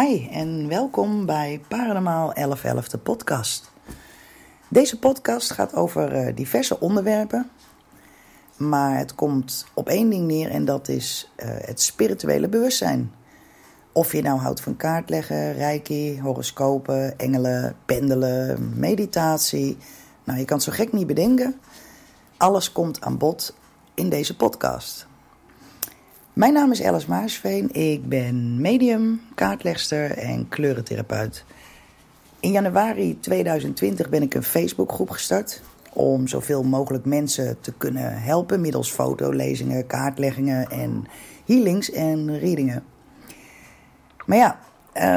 Hi en welkom bij Paranormaal 1111, de podcast. Deze podcast gaat over eh, diverse onderwerpen, maar het komt op één ding neer en dat is uh, het spirituele bewustzijn. Of je nou houdt van kaartleggen, reiki, horoscopen, engelen, pendelen, meditatie. Nou, je kan het zo gek niet bedenken. Alles komt aan bod in deze podcast. Mijn naam is Alice Maarsveen. Ik ben medium, kaartlegster en kleurentherapeut. In januari 2020 ben ik een Facebookgroep gestart om zoveel mogelijk mensen te kunnen helpen middels fotolezingen, kaartleggingen en healings en readingen. Maar ja,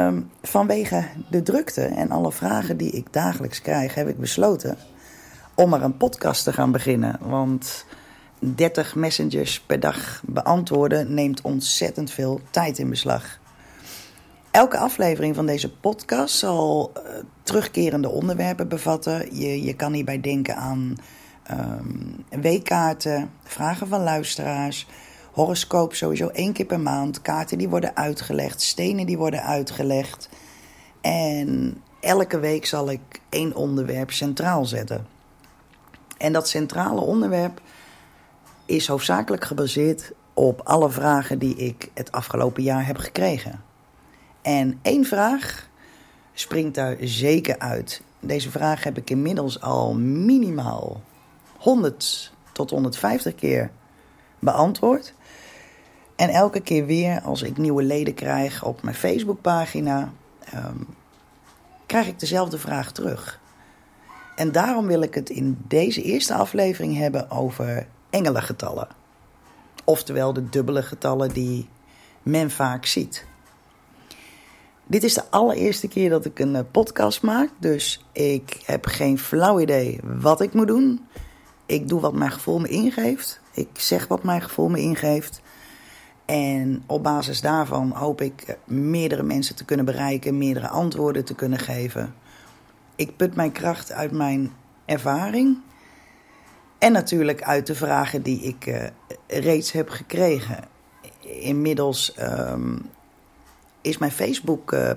um, vanwege de drukte en alle vragen die ik dagelijks krijg, heb ik besloten om er een podcast te gaan beginnen. Want 30 messengers per dag beantwoorden neemt ontzettend veel tijd in beslag. Elke aflevering van deze podcast zal uh, terugkerende onderwerpen bevatten. Je, je kan hierbij denken aan um, weekkaarten, vragen van luisteraars, horoscoop sowieso één keer per maand, kaarten die worden uitgelegd, stenen die worden uitgelegd. En elke week zal ik één onderwerp centraal zetten. En dat centrale onderwerp is hoofdzakelijk gebaseerd op alle vragen die ik het afgelopen jaar heb gekregen. En één vraag springt daar zeker uit. Deze vraag heb ik inmiddels al minimaal 100 tot 150 keer beantwoord. En elke keer weer als ik nieuwe leden krijg op mijn Facebookpagina, um, krijg ik dezelfde vraag terug. En daarom wil ik het in deze eerste aflevering hebben over engelengetallen. Oftewel de dubbele getallen die men vaak ziet. Dit is de allereerste keer dat ik een eh, podcast maak, dus ik heb geen flauw idee wat ik moet doen. Ik doe wat mijn gevoel me ingeeft. Ik zeg wat mijn gevoel me ingeeft. En op basis daarvan hoop ik eh, meerdere mensen te kunnen bereiken, meerdere antwoorden te kunnen geven. Ik put mijn kracht uit mijn ervaring en natuurlijk uit de vragen die ik uh, reeds heb gekregen. Inmiddels um, is mijn Facebook uh,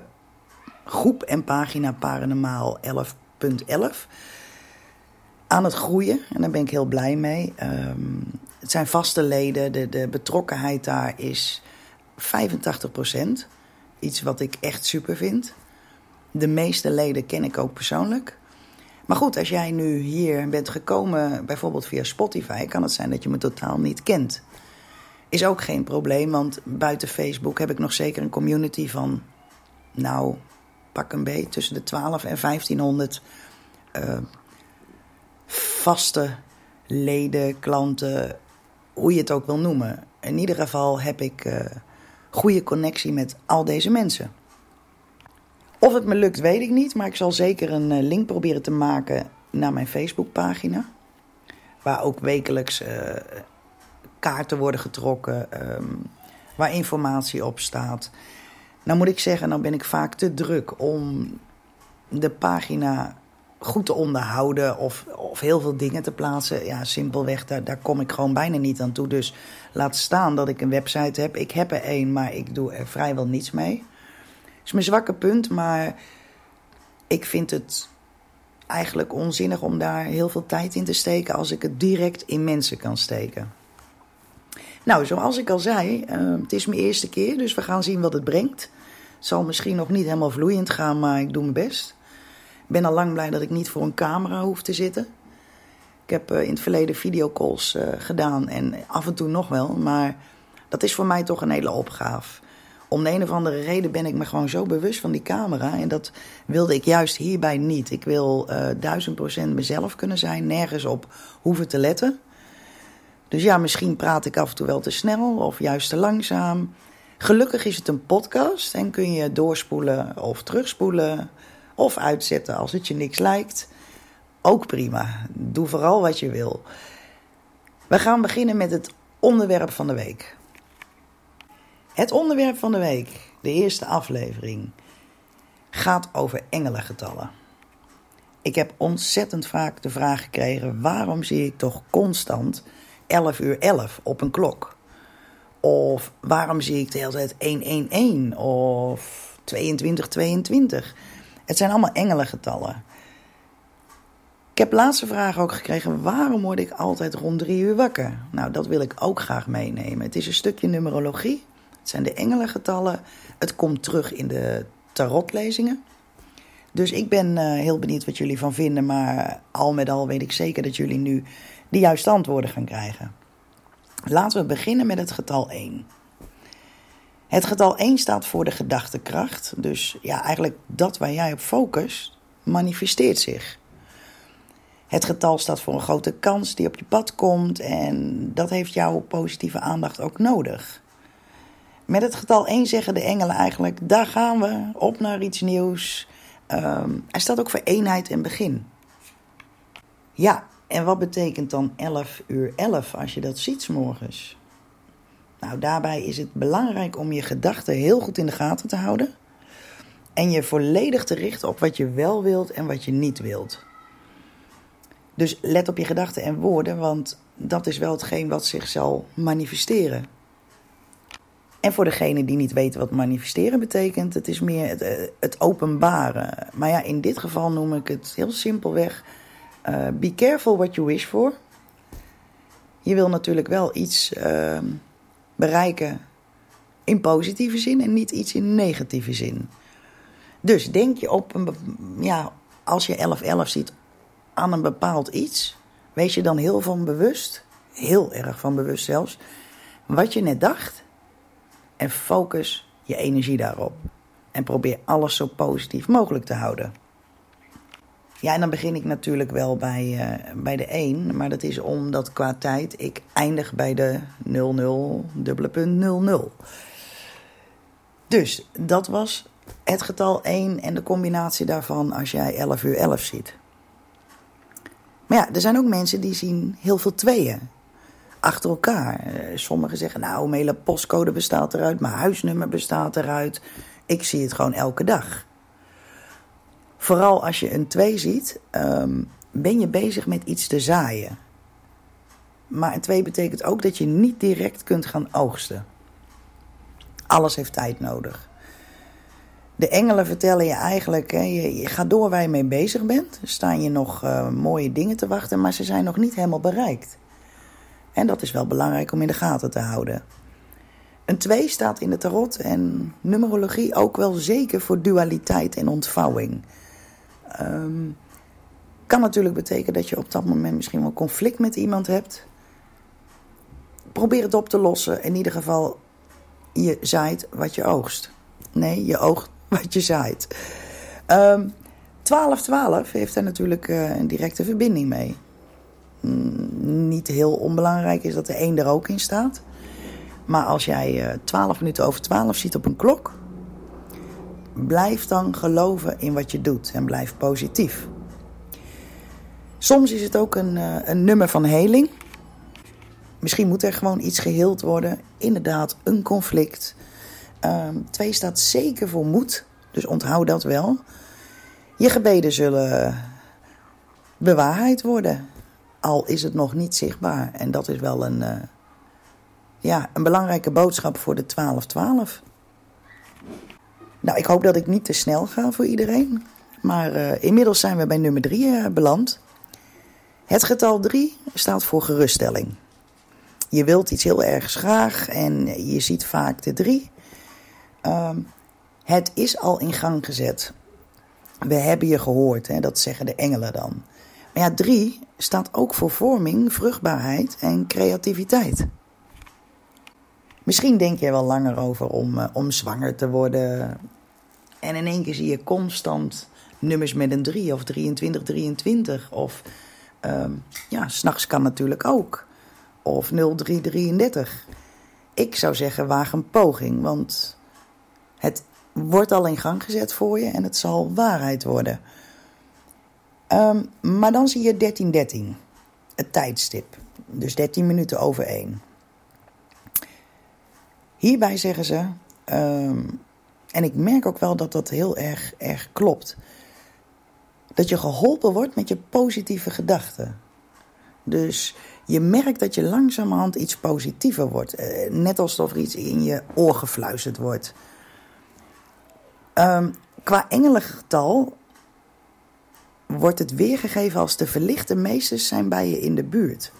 groep en pagina Paranormaal 11.11 aan het groeien. En daar ben ik heel blij mee. Um, het zijn vaste leden. De, de betrokkenheid daar is 85%. Iets wat ik echt super vind. De meeste leden ken ik ook persoonlijk. Maar goed, als jij nu hier bent gekomen, bijvoorbeeld via Spotify, kan het zijn dat je me totaal niet kent. Is ook geen probleem, want buiten Facebook heb ik nog zeker een community van, nou, pak een beetje tussen de 12 en 1500 uh, vaste leden, klanten, hoe je het ook wil noemen. In ieder geval heb ik uh, goede connectie met al deze mensen. Of het me lukt, weet ik niet. Maar ik zal zeker een eh, link proberen te maken naar mijn Facebookpagina. Waar ook wekelijks uh, kaarten worden getrokken. Um, waar informatie op staat. Nou moet ik zeggen, dan ben ik vaak te druk om de pagina goed te onderhouden of, of heel veel dingen te plaatsen. Ja, simpelweg, daar, daar kom ik gewoon bijna niet aan toe. Dus laat staan dat ik een website heb. Ik heb er één, maar ik doe er vrijwel niets mee is mijn zwakke punt, maar ik vind het eigenlijk onzinnig om daar heel veel tijd in te steken als ik het direct in mensen kan steken. Nou, zoals ik al zei, uh, het is mijn eerste keer, dus we gaan zien wat het brengt. Het zal misschien nog niet helemaal vloeiend gaan, maar ik doe mijn best. Ik ben al lang blij dat ik niet voor een camera hoef te zitten. Ik heb uh, in het verleden videocalls uh, gedaan en af en toe nog wel, maar dat is voor mij toch een hele opgave om de een of andere reden ben ik me gewoon zo bewust van die camera. En dat wilde ik juist hierbij niet. Ik wil uh, duizend procent mezelf kunnen zijn, nergens op hoeven te letten. Dus ja, misschien praat ik af en toe wel te snel of juist te langzaam. Gelukkig is het een podcast en kun je doorspoelen of terugspoelen of uitzetten als het je niks lijkt. Ook prima. Doe vooral wat je wil. We gaan beginnen met het onderwerp van de week. Het onderwerp van de week, de eerste aflevering, gaat over engelengetallen. Ik heb ontzettend vaak de vraag gekregen: waarom zie ik toch constant 11 uur 11 op een klok? Of waarom zie ik de hele tijd 111 of 2222. Het zijn allemaal engelengetallen. Ik heb laatste vraag ook gekregen: waarom word ik altijd rond drie uur wakker? Nou, dat wil ik ook graag meenemen. Het is een stukje numerologie. Het zijn de engelengetallen. Het komt terug in de tarotlezingen. Dus ik ben uh, heel benieuwd wat jullie van vinden. Maar al met al weet ik zeker dat jullie nu de juiste antwoorden gaan krijgen. Laten we beginnen met het getal 1. Het getal 1 staat voor de gedachtekracht. Dus ja, eigenlijk dat waar jij op focust, manifesteert zich. Het getal staat voor een grote kans die op je pad komt en dat heeft jouw positieve aandacht ook nodig. Met het getal 1 zeggen de engelen eigenlijk: daar gaan we, op naar iets nieuws. Hij staat ook voor eenheid en begin. Ja, en wat betekent dan 11 uur 11 als je dat ziet s morgens? Nou, daarbij is het belangrijk om je gedachten heel goed in de gaten te houden. En je volledig te richten op wat je wel wilt en wat je niet wilt. Dus let op je gedachten en woorden, want dat is wel hetgeen wat zich zal manifesteren. En voor degene die niet weten wat manifesteren betekent, het is meer het, eh, het openbaren. Maar ja, in dit geval noem ik het heel simpelweg: uh, be careful what you wish for. Je wil natuurlijk wel iets uh, bereiken in positieve zin en niet iets in negatieve zin. Dus denk je op een, ja, als je 1111 ziet aan een bepaald iets, wees je dan heel van bewust, heel erg van bewust zelfs, wat je net dacht en focus je energie daarop. En probeer alles zo positief mogelijk te houden. Ja, en dan begin ik natuurlijk wel bij, uh, bij de 1. Maar dat is omdat qua tijd ik eindig bij de 00, dubbele punt 00. Dus dat was het getal 1 en de combinatie daarvan als jij 11 uur 11 ziet. Maar ja, er zijn ook mensen die zien heel veel tweeën achter elkaar. Eh, sommigen zeggen, nou, mijn hele postcode bestaat eruit, mijn huisnummer bestaat eruit. Ik zie het gewoon elke dag. Vooral als je een 2 ziet, ehm, ben je bezig met iets te zaaien. Maar een 2 betekent ook dat je niet direct kunt gaan oogsten. Alles heeft tijd nodig. De engelen vertellen je eigenlijk, hè, je, je gaat door waar je mee bezig bent. Staan je nog uh, mooie dingen te wachten, maar ze zijn nog niet helemaal bereikt. En dat is wel belangrijk om in de gaten te houden. Een 2 staat in de tarot en numerologie ook wel zeker voor dualiteit en ontvouwing. Um, kan natuurlijk betekenen dat je op dat moment misschien wel conflict met iemand hebt. Probeer het op te lossen. In ieder geval, je zaait wat je oogst. Nee, je oogt wat je zaait. Um, 12-12 heeft daar natuurlijk uh, een directe verbinding mee. Mm, niet heel onbelangrijk is dat de 1 er ook in staat. Maar als jij uh, 12 minuten over 12 ziet op een klok, blijf dan geloven in wat je doet en blijf positief. Soms is het ook een, uh, een nummer van heling. Misschien moet er gewoon iets geheeld worden. Inderdaad, een conflict. Um, twee staat zeker voor moed. Dus onthoud dat wel. Je gebeden zullen bewaarheid worden. Al is het nog niet zichtbaar. En dat is wel een, uh, ja, een belangrijke boodschap voor de 12-12. Nou, ik hoop dat ik niet te snel ga voor iedereen. Maar uh, inmiddels zijn we bij nummer 3 uh, eh, beland. Het getal 3 staat voor geruststelling. Je wilt iets heel erg graag en je ziet vaak de 3. Uh, het is al in gang gezet. We hebben je gehoord, hè, dat zeggen de engelen dan. Maar ja, 3 staat ook voor vorming, vruchtbaarheid en creativiteit. Misschien denk je wel langer over om, uh, om zwanger te worden. En in één keer zie je constant nummers met een 3 of 23, 23. Of um, ja, s'nachts kan natuurlijk ook. Of 0333. Ik zou zeggen, waag een poging. Want het wordt al in gang gezet voor je en het zal waarheid worden. Um, maar dan zie je 1313. Het tijdstip. Dus 13 minuten over 1. Hierbij zeggen ze, um, en ik merk ook wel dat dat heel erg, erg klopt, dat je geholpen wordt met je positieve gedachten. Dus je merkt dat je langzamerhand iets positiever wordt. Uh, net alsof er iets in je oor gefluisterd wordt. Um, qua engelengetal wordt het weergegeven als de verlichte meesters zijn bij je in de buurt.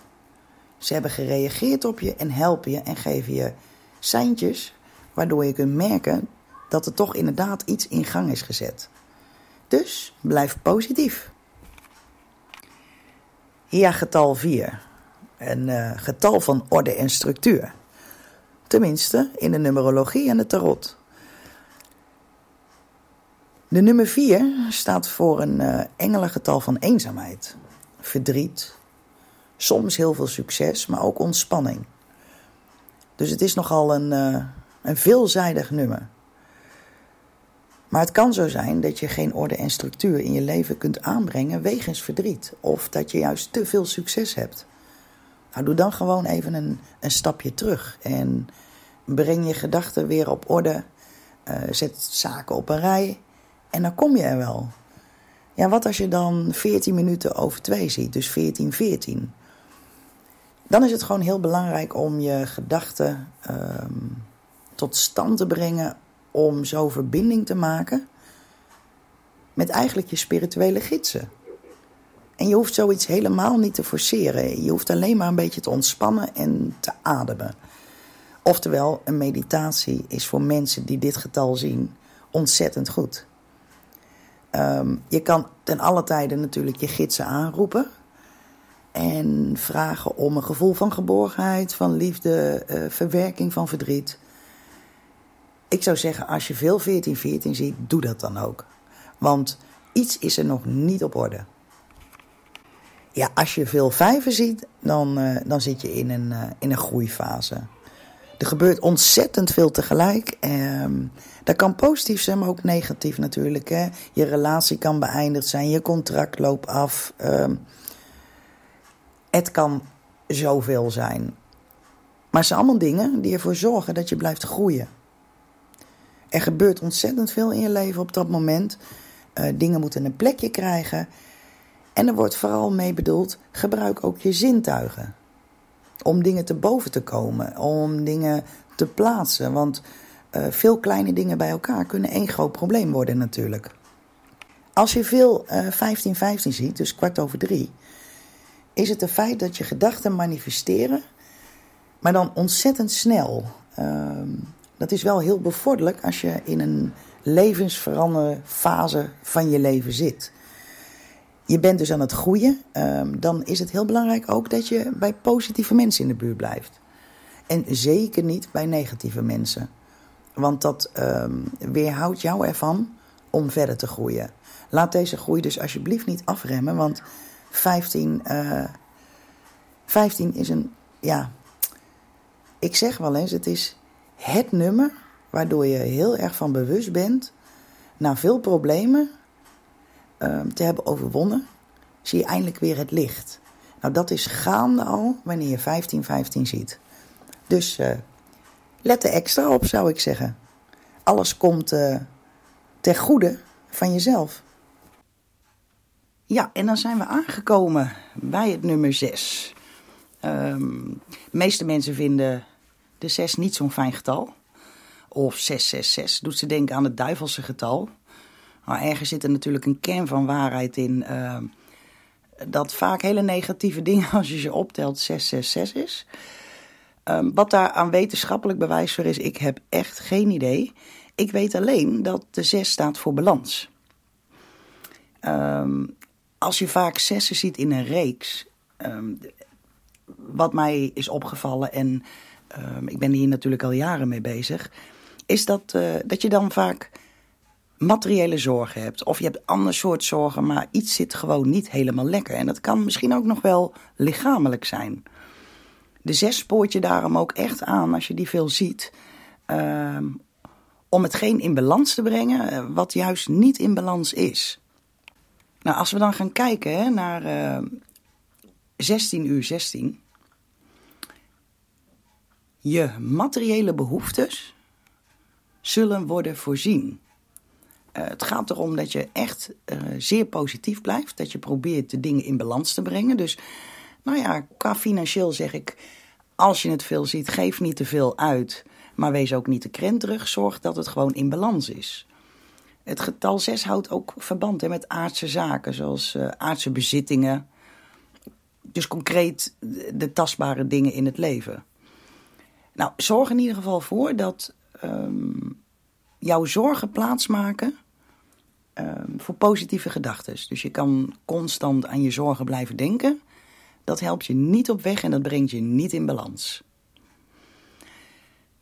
Ze hebben gereageerd op je en helpen je en geven je seintjes waardoor je kunt merken dat er toch inderdaad iets in gang is gezet. Dus blijf positief. Ja, getal 4. Een uh, getal van orde en structuur. Tenminste, in de numerologie en de tarot. De nummer 4 staat voor een uh, engelengetal van eenzaamheid, verdriet, soms heel veel succes, maar ook ontspanning. Dus het is nogal een, uh, een veelzijdig nummer. Maar het kan zo zijn dat je geen orde en structuur in je leven kunt aanbrengen wegens verdriet. Of dat je juist te veel succes hebt. Nou, doe dan gewoon even een, een stapje terug. En breng je gedachten weer op orde. Uh, zet zaken op een rij. En dan kom je er wel. Ja, wat als je dan 14 minuten over 2 ziet, dus 14, 14. Dan is het gewoon heel belangrijk om je gedachten um, tot stand te brengen om zo verbinding te maken met eigenlijk je spirituele gidsen. En je hoeft zoiets helemaal niet te forceren. Je hoeft alleen maar een beetje te ontspannen en te ademen. Oftewel, een meditatie is voor mensen die dit getal zien ontzettend goed. Um, je kan ten alle tijde natuurlijk je gidsen aanroepen. En vragen om een gevoel van geborgenheid, van liefde, uh, verwerking van verdriet. Ik zou zeggen, als je veel 1414 ziet, doe dat dan ook. Want iets is er nog niet op orde. Ja, als je veel vijven ziet, dan, uh, dan zit je in een, uh, in een groeifase. Er gebeurt ontzettend veel tegelijk. Um, dat kan positief zijn, maar ook negatief natuurlijk. Hè? Je relatie kan beëindigd zijn, je contract loopt af. Um, het kan zoveel zijn. Maar het zijn allemaal dingen die ervoor zorgen dat je blijft groeien. Er gebeurt ontzettend veel in je leven op dat moment. Uh, dingen moeten een plekje krijgen. En er wordt vooral mee bedoeld: gebruik ook je zintuigen. Om dingen te boven te komen, om dingen te plaatsen. Want uh, veel kleine dingen bij elkaar kunnen één groot probleem worden, natuurlijk. Als je veel 15-15 uh, ziet, dus kwart over drie, is het een feit dat je gedachten manifesteren, maar dan ontzettend snel. Uh, dat is wel heel bevorderlijk als je in een levensveranderende fase van je leven zit. Je bent dus aan het groeien. Um, dan is het heel belangrijk ook dat je bij positieve mensen in de buurt blijft. En zeker niet bij negatieve mensen. Want dat um, weerhoudt jou ervan om verder te groeien. Laat deze groei dus alsjeblieft niet afremmen. Want 15, uh, 15 is een. Ja, ik zeg wel eens: het is het nummer waardoor je heel erg van bewust bent, na veel problemen uh, te hebben overwonnen, zie je eindelijk weer het licht. Nou, dat is gaande al wanneer je 15, 15 ziet. Dus uh, let er extra op, zou ik zeggen. Alles komt uh, ten goede van jezelf. Ja, en dan zijn we aangekomen bij het nummer 6. Um, de meeste mensen vinden de 6 niet zo'n fijn getal. Of 666 doet ze denken aan het duivelse getal. Maar ergens zit er natuurlijk een kern van waarheid in. Uh, dat vaak hele negatieve dingen, als je ze optelt, 666 is. Um, wat daar aan wetenschappelijk bewijs voor is, ik heb echt geen idee. Ik weet alleen dat de 6 staat voor balans. Um, als je vaak zessen ziet in een reeks, wat mij is opgevallen en ik ben hier natuurlijk al jaren mee bezig, is dat, uh, dat je dan vaak materiële zorgen hebt. Of je hebt ander soort zorgen, maar iets zit gewoon niet helemaal lekker. En dat kan misschien ook nog wel lichamelijk zijn. De zes spoort je daarom ook echt aan als je die veel ziet. Uh, om hetgeen in balans te brengen eh, wat juist niet in balans is. Nou, als we dan gaan kijken hè, naar uh, 16 uur 16 je materiële behoeftes zullen worden voorzien. Uh, het gaat erom dat je echt uh, zeer positief blijft. Dat je probeert de dingen in balans te brengen. Dus, nou ja, qua financieel zeg ik. Als je het veel ziet, geef niet te veel uit. Maar wees ook niet te krenterig. Zorg dat het gewoon in balans is. Het getal 6 houdt ook verband hè, met aardse zaken, zoals uh, aardse bezittingen. Dus concreet de tastbare dingen in het leven. Nou, zorg in ieder geval voor dat um, jouw zorgen plaatsmaken voor positieve gedachten. Dus je kan constant aan je zorgen blijven denken. Dat helpt je niet op weg en dat brengt je niet in balans.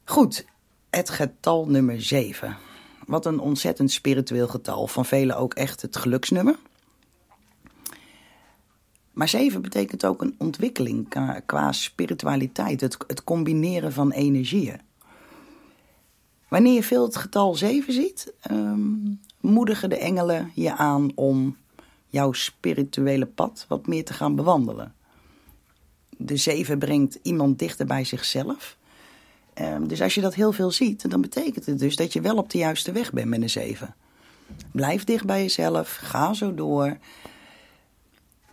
Goed, het getal nummer 7. Wat een ontzettend spiritueel getal. Van velen ook echt het geluksnummer. Maar 7 betekent ook een ontwikkeling qua, spiritualiteit. Het, het combineren van energieën. Wanneer je veel het getal 7 ziet, um, moedigen de engelen je aan om jouw spirituele pad wat meer te gaan bewandelen. De 7 brengt iemand dichter bij zichzelf. Um, dus als je dat heel veel ziet, dan betekent het dus dat je wel op de juiste weg bent met een 7. Blijf dicht bij jezelf, ga zo door.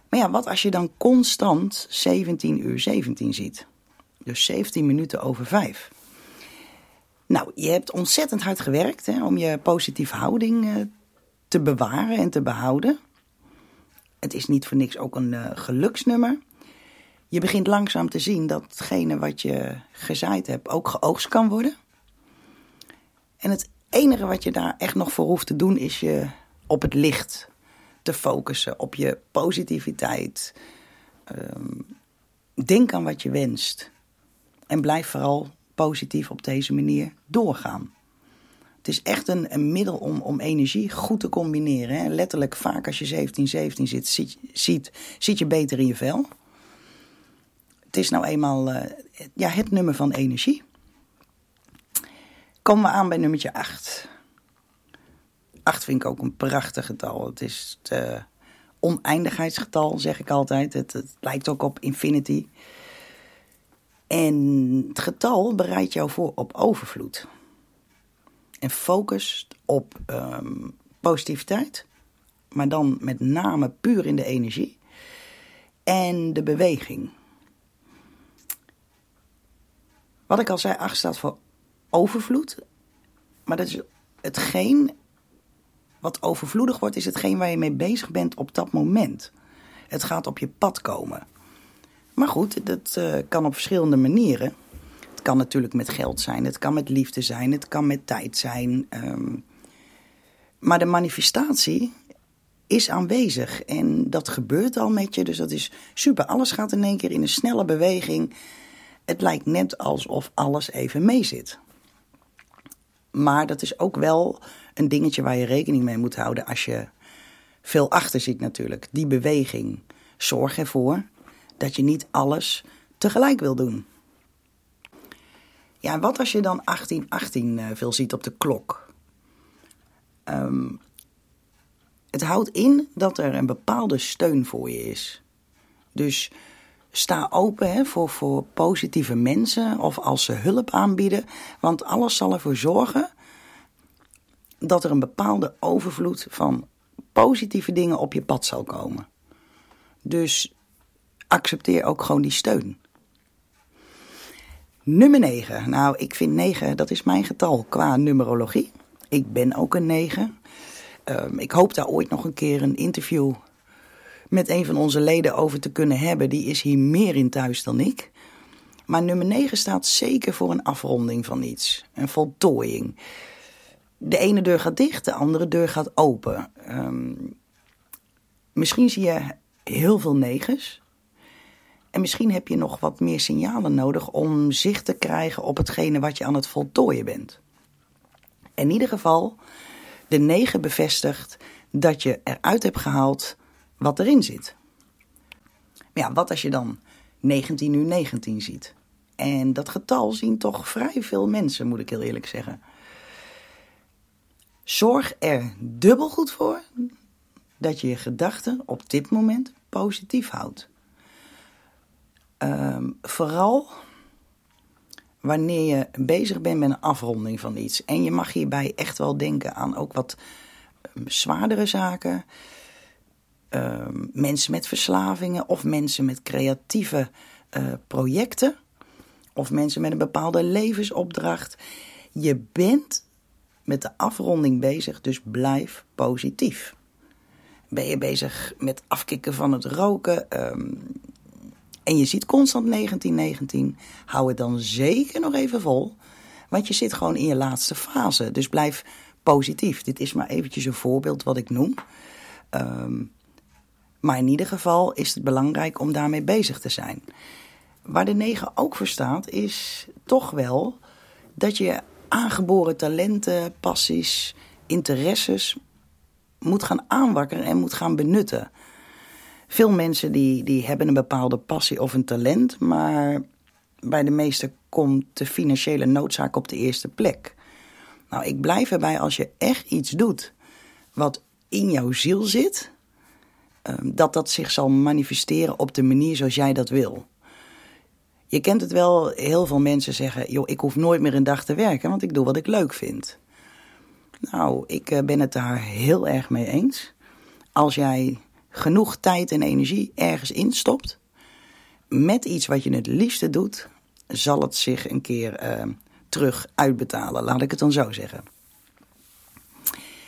Maar ja, wat als je dan constant 17 uur 17 ziet? Dus 17 minuten over 5. Nou, je hebt ontzettend hard gewerkt hè, om je positieve houding uh, te bewaren en te behouden. Het is niet voor niks ook een uh, geluksnummer. Je begint langzaam te zien dat hetgene wat je gezaaid hebt ook geoogst kan worden. En het enige wat je daar echt nog voor hoeft te doen is je op het licht te focussen, op je positiviteit. Um, denk aan wat je wenst. En blijf vooral positief op deze manier doorgaan. Het is echt een, middel om, om energie goed te combineren. Hè. Letterlijk, vaak als je 17, 17 zit, ziet, ziet, je beter in je vel. Het is nou eenmaal uh, ja, het nummer van energie. Komen we aan bij nummertje 8. 8 vind ik ook een prachtig getal. Het is het uh, oneindigheidsgetal, zeg ik altijd. Het, het lijkt ook op infinity. En het getal bereidt jou voor op overvloed. En focust op um, positiviteit, maar dan met name puur in de energie en de beweging. Wat ik al zei, 8 staat voor overvloed. Maar dat is hetgeen wat overvloedig wordt, is hetgeen waar je mee bezig bent op dat moment. Het gaat op je pad komen. Maar goed, dat uh, kan op verschillende manieren. Het kan natuurlijk met geld zijn, het kan met liefde zijn, het kan met tijd zijn. Um, maar de manifestatie is aanwezig en dat gebeurt al met je, dus dat is super. Alles gaat in één keer in een snelle beweging. Het lijkt net alsof alles even mee zit. Maar dat is ook wel een dingetje waar je rekening mee moet houden als je veel achter ziet natuurlijk. Die beweging. Zorg ervoor dat je niet alles tegelijk wil doen. Ja, wat als je dan 1818 uh, veel ziet op de klok? Um, het houdt in dat er een bepaalde steun voor je is. Dus sta open hè, voor, voor positieve mensen of als ze hulp aanbieden. Want alles zal ervoor zorgen dat er een bepaalde overvloed van positieve dingen op je pad zal komen. Dus accepteer ook gewoon die steun. Nummer 9. Nou, ik vind 9, dat is mijn getal qua numerologie. Ik ben ook een 9. Um, ik hoop daar ooit nog een keer een interview met een van onze leden over te kunnen hebben. Die is hier meer in thuis dan ik. Maar nummer 9 staat zeker voor een afronding van iets. Een voltooiing. De ene deur gaat dicht, de andere deur gaat open. Um, misschien zie je heel veel negens. En misschien heb je nog wat meer signalen nodig om zicht te krijgen op hetgene wat je aan het voltooien bent. In ieder geval, de 9 bevestigt dat je eruit hebt gehaald wat erin zit. Maar ja, wat als je dan 19 uur 19 ziet? En dat getal zien toch vrij veel mensen, moet ik heel eerlijk zeggen. Zorg er dubbel goed voor dat je je gedachten op dit moment positief houdt. Um, vooral wanneer je bezig bent met een afronding van iets. En je mag hierbij echt wel denken aan ook wat um, zwaardere zaken. Um, mensen met verslavingen of mensen met creatieve uh, projecten. Of mensen met een bepaalde levensopdracht. Je bent met de afronding bezig, dus blijf positief. Ben je bezig met afkicken van het roken ehm, en je ziet constant 1919, hou het dan zeker nog even vol. Want je zit gewoon in je laatste fase. Dus blijf positief. Dit is maar eventjes een voorbeeld wat ik noem. Um, maar in ieder geval is het belangrijk om daarmee bezig te zijn. Waar de 9 ook voor staat, is toch wel dat je aangeboren talenten, passies, interesses moet gaan aanwakkeren en moet gaan benutten. Veel mensen die, die hebben een bepaalde passie of een talent, maar bij de meesten komt de financiële noodzaak op de eerste plek. Nou, ik blijf erbij als je echt iets doet wat in jouw ziel zit, Ehm, dat dat zich zal manifesteren op de manier zoals jij dat wil. Je kent het wel, heel veel mensen zeggen: joh, ik hoef nooit meer een dag te werken, want ik doe wat ik leuk vind. Nou, ik eh, ben het daar heel erg mee eens. Als jij genoeg tijd en energie ergens instopt, met iets wat je het liefste doet, zal het zich een keer uh, terug uitbetalen. Laat ik het dan zo zeggen.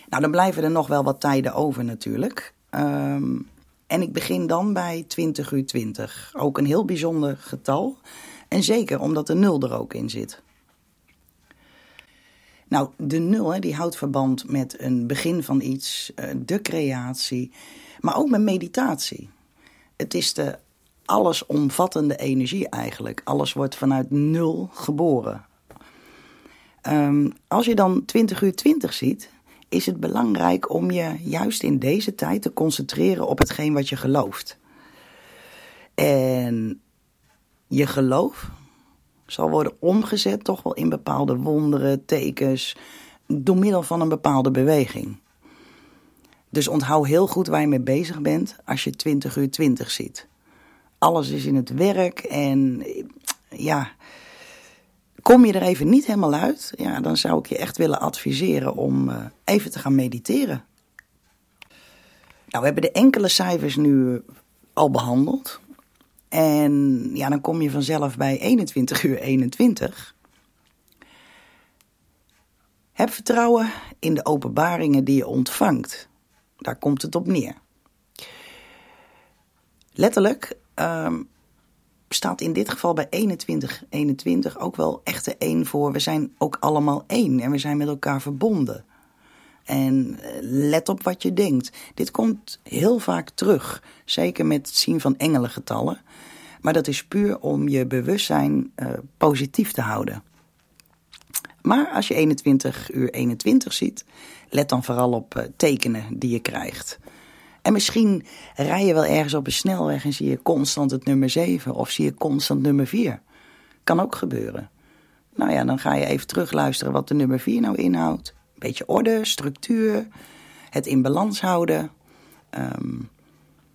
Nou, dan blijven er nog wel wat tijden over natuurlijk. Ehm, en ik begin dan bij 20 uur 20. Ook een heel bijzonder getal. En zeker omdat de nul er ook in zit. Nou, de nul hè, die houdt verband met een begin van iets, eh, de creatie, maar ook met meditatie. Het is de allesomvattende energie eigenlijk. Alles wordt vanuit nul geboren. Um, als je dan 20 uur 20 ziet, is het belangrijk om je juist in deze tijd te concentreren op hetgeen wat je gelooft. En je geloof zal worden omgezet toch wel in bepaalde wonderen, tekens, door middel van een bepaalde beweging. Dus onthoud heel goed waar je mee bezig bent als je 20 uur 20 ziet. Alles is in het werk en ja, Kom je er even niet helemaal uit, ja, dan zou ik je echt willen adviseren om uh, even te gaan mediteren. Nou, we hebben de enkele cijfers nu al behandeld. En ja, dan kom je vanzelf bij 21 uur 21. Heb vertrouwen in de openbaringen die je ontvangt. Daar komt het op neer. Letterlijk, um, staat in dit geval bij 21, 21 ook wel echt de één voor. We zijn ook allemaal één en we zijn met elkaar verbonden. En eh, let op wat je denkt. Dit komt heel vaak terug, zeker met het zien van engelengetallen. Maar dat is puur om je bewustzijn uh, positief te houden. Maar als je 21 uur 21 ziet, let dan vooral op uh, tekenen die je krijgt. En misschien rij je wel ergens op een snelweg en zie je constant het nummer 7 of zie je constant nummer 4. Kan ook gebeuren. Nou ja, dan ga je even terugluisteren wat de nummer 4 nou inhoudt. Beetje orde, structuur, het in balans houden. Um,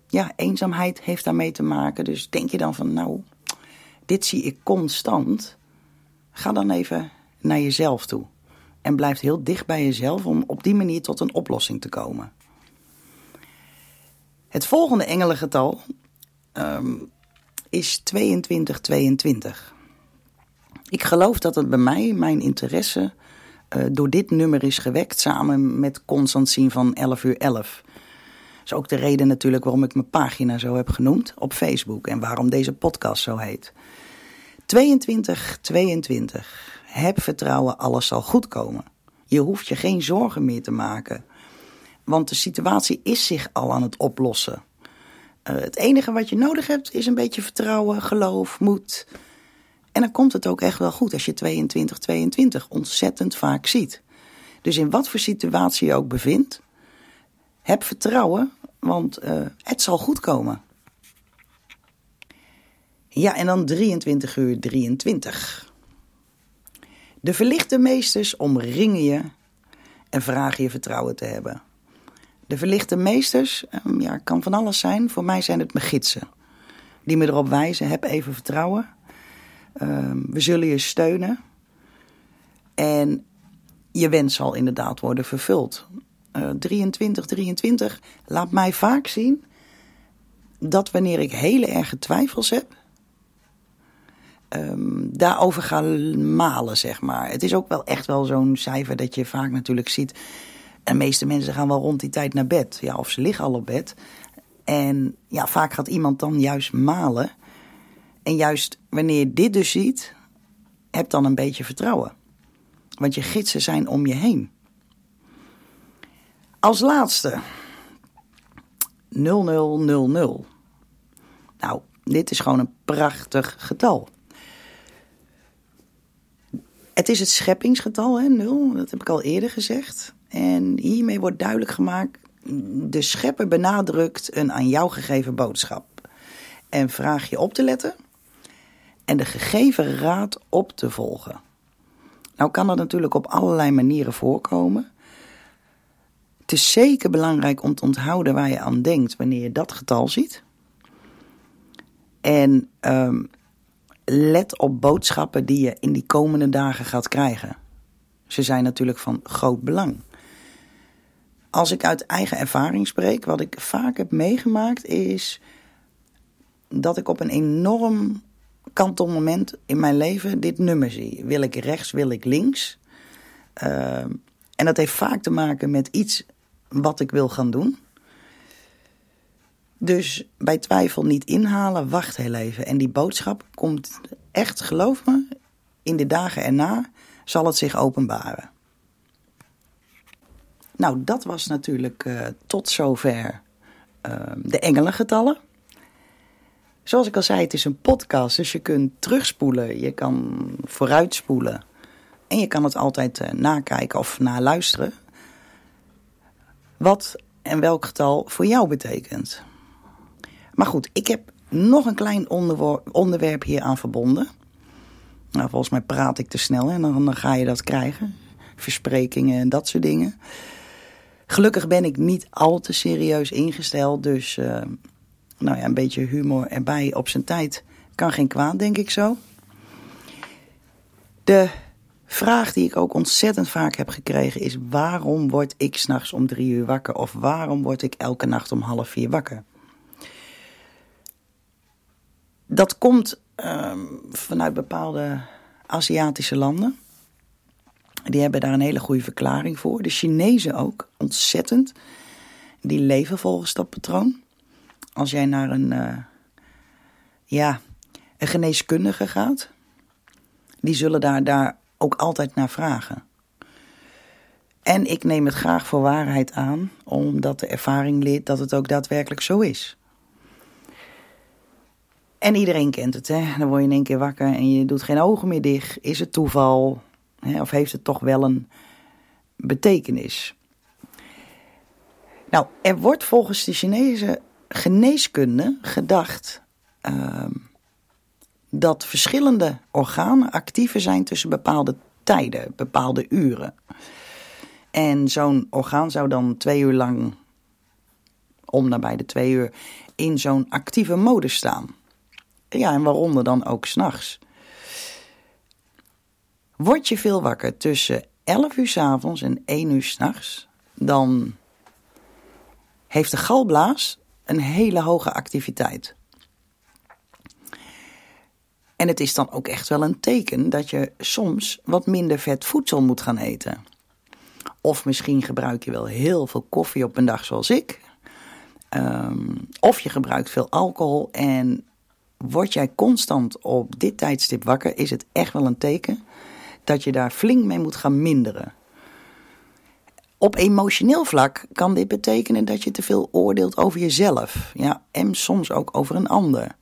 ja, eenzaamheid heeft daarmee te maken. Dus denk je dan van, nou, dit zie ik constant. Ga dan even naar jezelf toe. En blijf heel dicht bij jezelf om op die manier tot een oplossing te komen. Het volgende engelengetal um, is 2222. Ik geloof dat het bij mij, mijn interesse, uh, door dit nummer is gewekt. Samen met constant zien van 11 uur 11. Dat is ook de reden natuurlijk waarom ik mijn pagina zo heb genoemd op Facebook. En waarom deze podcast zo heet. 2222. Heb vertrouwen, alles zal goed komen. Je hoeft je geen zorgen meer te maken. Want de situatie is zich al aan het oplossen. Uh, het enige wat je nodig hebt is een beetje vertrouwen, geloof, moed. En dan komt het ook echt wel goed als je 22, 22 ontzettend vaak ziet. Dus in wat voor situatie je ook bevindt, heb vertrouwen, want uh, het zal goed komen. Ja, en dan 23 uur 23. De verlichte meesters omringen je en vragen je vertrouwen te hebben. De verlichte meesters, um, ja, kan van alles zijn. Voor mij zijn het mijn gidsen. Die me erop wijzen, heb even vertrouwen. Um, we zullen je steunen. En je wens zal inderdaad worden vervuld. Uh, 23, 23 laat mij vaak zien dat wanneer ik hele erge twijfels heb, ehm, daarover ga malen, zeg maar. Het is ook wel echt wel zo'n cijfer dat je vaak natuurlijk ziet. En de meeste mensen gaan wel rond die tijd naar bed. Ja, of ze liggen al op bed. En ja, vaak gaat iemand dan juist malen. En juist wanneer je dit dus ziet, heb dan een beetje vertrouwen. Want je gidsen zijn om je heen. Als laatste 0000. Nou, dit is gewoon een prachtig getal. Het is het scheppingsgetal, hè, 0, dat heb ik al eerder gezegd. En hiermee wordt duidelijk gemaakt: de schepper benadrukt een aan jou gegeven boodschap. En vraag je op te letten en de gegeven raad op te volgen. Nou kan dat natuurlijk op allerlei manieren voorkomen. Het is zeker belangrijk om te onthouden waar je aan denkt wanneer je dat getal ziet. En um, let op boodschappen die je in die komende dagen gaat krijgen. Ze zijn natuurlijk van groot belang. Als ik uit eigen ervaring spreek, wat ik vaak heb meegemaakt is dat ik op een enorm kantelmoment in mijn leven dit nummer zie. Wil ik rechts, wil ik links? Uh, en dat heeft vaak te maken met iets wat ik wil gaan doen. Dus bij twijfel niet inhalen, wacht heel even. En die boodschap komt echt, geloof me, in de dagen erna zal het zich openbaren. Nou, dat was natuurlijk uh, tot zover uh, de engelengetallen. Zoals ik al zei, het is een podcast, dus je kunt terugspoelen, je kan vooruitspoelen. En je kan het altijd uh, nakijken of naluisteren. Wat en welk getal voor jou betekent. Maar goed, ik heb nog een klein onderwerp hier aan verbonden. Nou, volgens mij praat ik te snel en dan, ga je dat krijgen. Versprekingen en dat soort dingen. Gelukkig ben ik niet al te serieus ingesteld, dus uh, nou ja, een beetje humor erbij op zijn tijd kan geen kwaad, denk ik zo. De vraag die ik ook ontzettend vaak heb gekregen is: waarom word ik s'nachts om drie uur wakker? Of waarom word ik elke nacht om half vier wakker? Dat komt um, vanuit bepaalde Aziatische landen. Die hebben daar een hele goede verklaring voor. De Chinezen ook, ontzettend. Die leven volgens dat patroon. Als jij naar een, uh, ja, een geneeskundige gaat, die zullen daar, daar ook altijd naar vragen. En ik neem het graag voor waarheid aan, omdat de ervaring leert dat het ook daadwerkelijk zo is. En iedereen kent het, hè? Dan word je in één keer wakker en je doet geen ogen meer dicht. Is het toeval? Hè? Of heeft het toch wel een betekenis? Nou, er wordt volgens de Chinese geneeskunde gedacht uh, dat verschillende organen actiever zijn tussen bepaalde tijden, bepaalde uren. En zo'n orgaan zou dan twee uur lang, om nabij de twee uur, in zo'n actieve mode staan. Ja, en waaronder dan ook s'nachts. Word je veel wakker tussen 11 uur s avonds en 1 uur s'nachts, dan heeft de galblaas een hele hoge activiteit. En het is dan ook echt wel een teken dat je soms wat minder vet voedsel moet gaan eten. Of misschien gebruik je wel heel veel koffie op een dag zoals ik. Um, of je gebruikt veel alcohol en word jij constant op dit tijdstip wakker, is het echt wel een teken dat je daar flink mee moet gaan minderen. Op emotioneel vlak kan dit betekenen dat je te veel oordeelt over jezelf. Ja, en soms ook over een ander.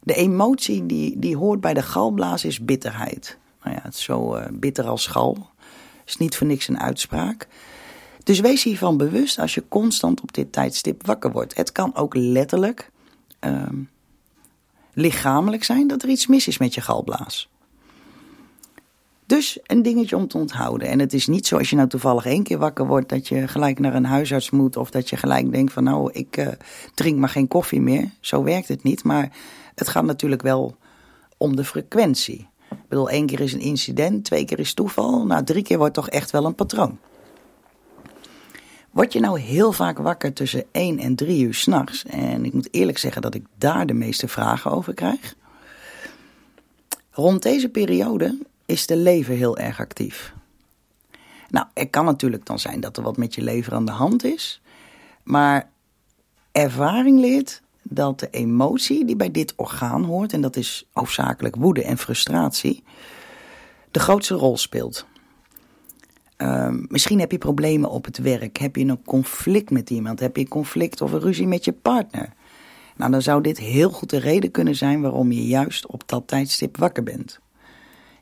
De emotie die, die hoort bij de galblaas is bitterheid. Nou ja, het zo uh, bitter als gal. Is niet voor niks een uitspraak. Dus wees hiervan bewust als je constant op dit tijdstip wakker wordt. Het kan ook letterlijk uh, lichamelijk zijn dat er iets mis is met je galblaas. Dus een dingetje om te onthouden. En het is niet zo als je nou toevallig één keer wakker wordt dat je gelijk naar een huisarts moet. Of dat je gelijk denkt van nou, ik uh, drink maar geen koffie meer. Zo werkt het niet. Maar het gaat natuurlijk wel om de frequentie. Ik bedoel, één keer is een incident, twee keer is toeval. Nou, drie keer wordt toch echt wel een patroon. Word je nou heel vaak wakker tussen 1 en 3 uur s'nachts? En ik moet eerlijk zeggen dat ik daar de meeste vragen over krijg. Rond deze periode is de lever heel erg actief. Nou, het kan natuurlijk dan zijn dat er wat met je lever aan de hand is. Maar ervaring leert dat de emotie die bij dit orgaan hoort, en dat is hoofdzakelijk woede en frustratie, de grootste rol speelt. Ehm, misschien heb je problemen op het werk. Heb je een conflict met iemand? Heb je een conflict of een ruzie met je partner? Nou, dan zou dit heel goed de reden kunnen zijn waarom je juist op dat tijdstip wakker bent.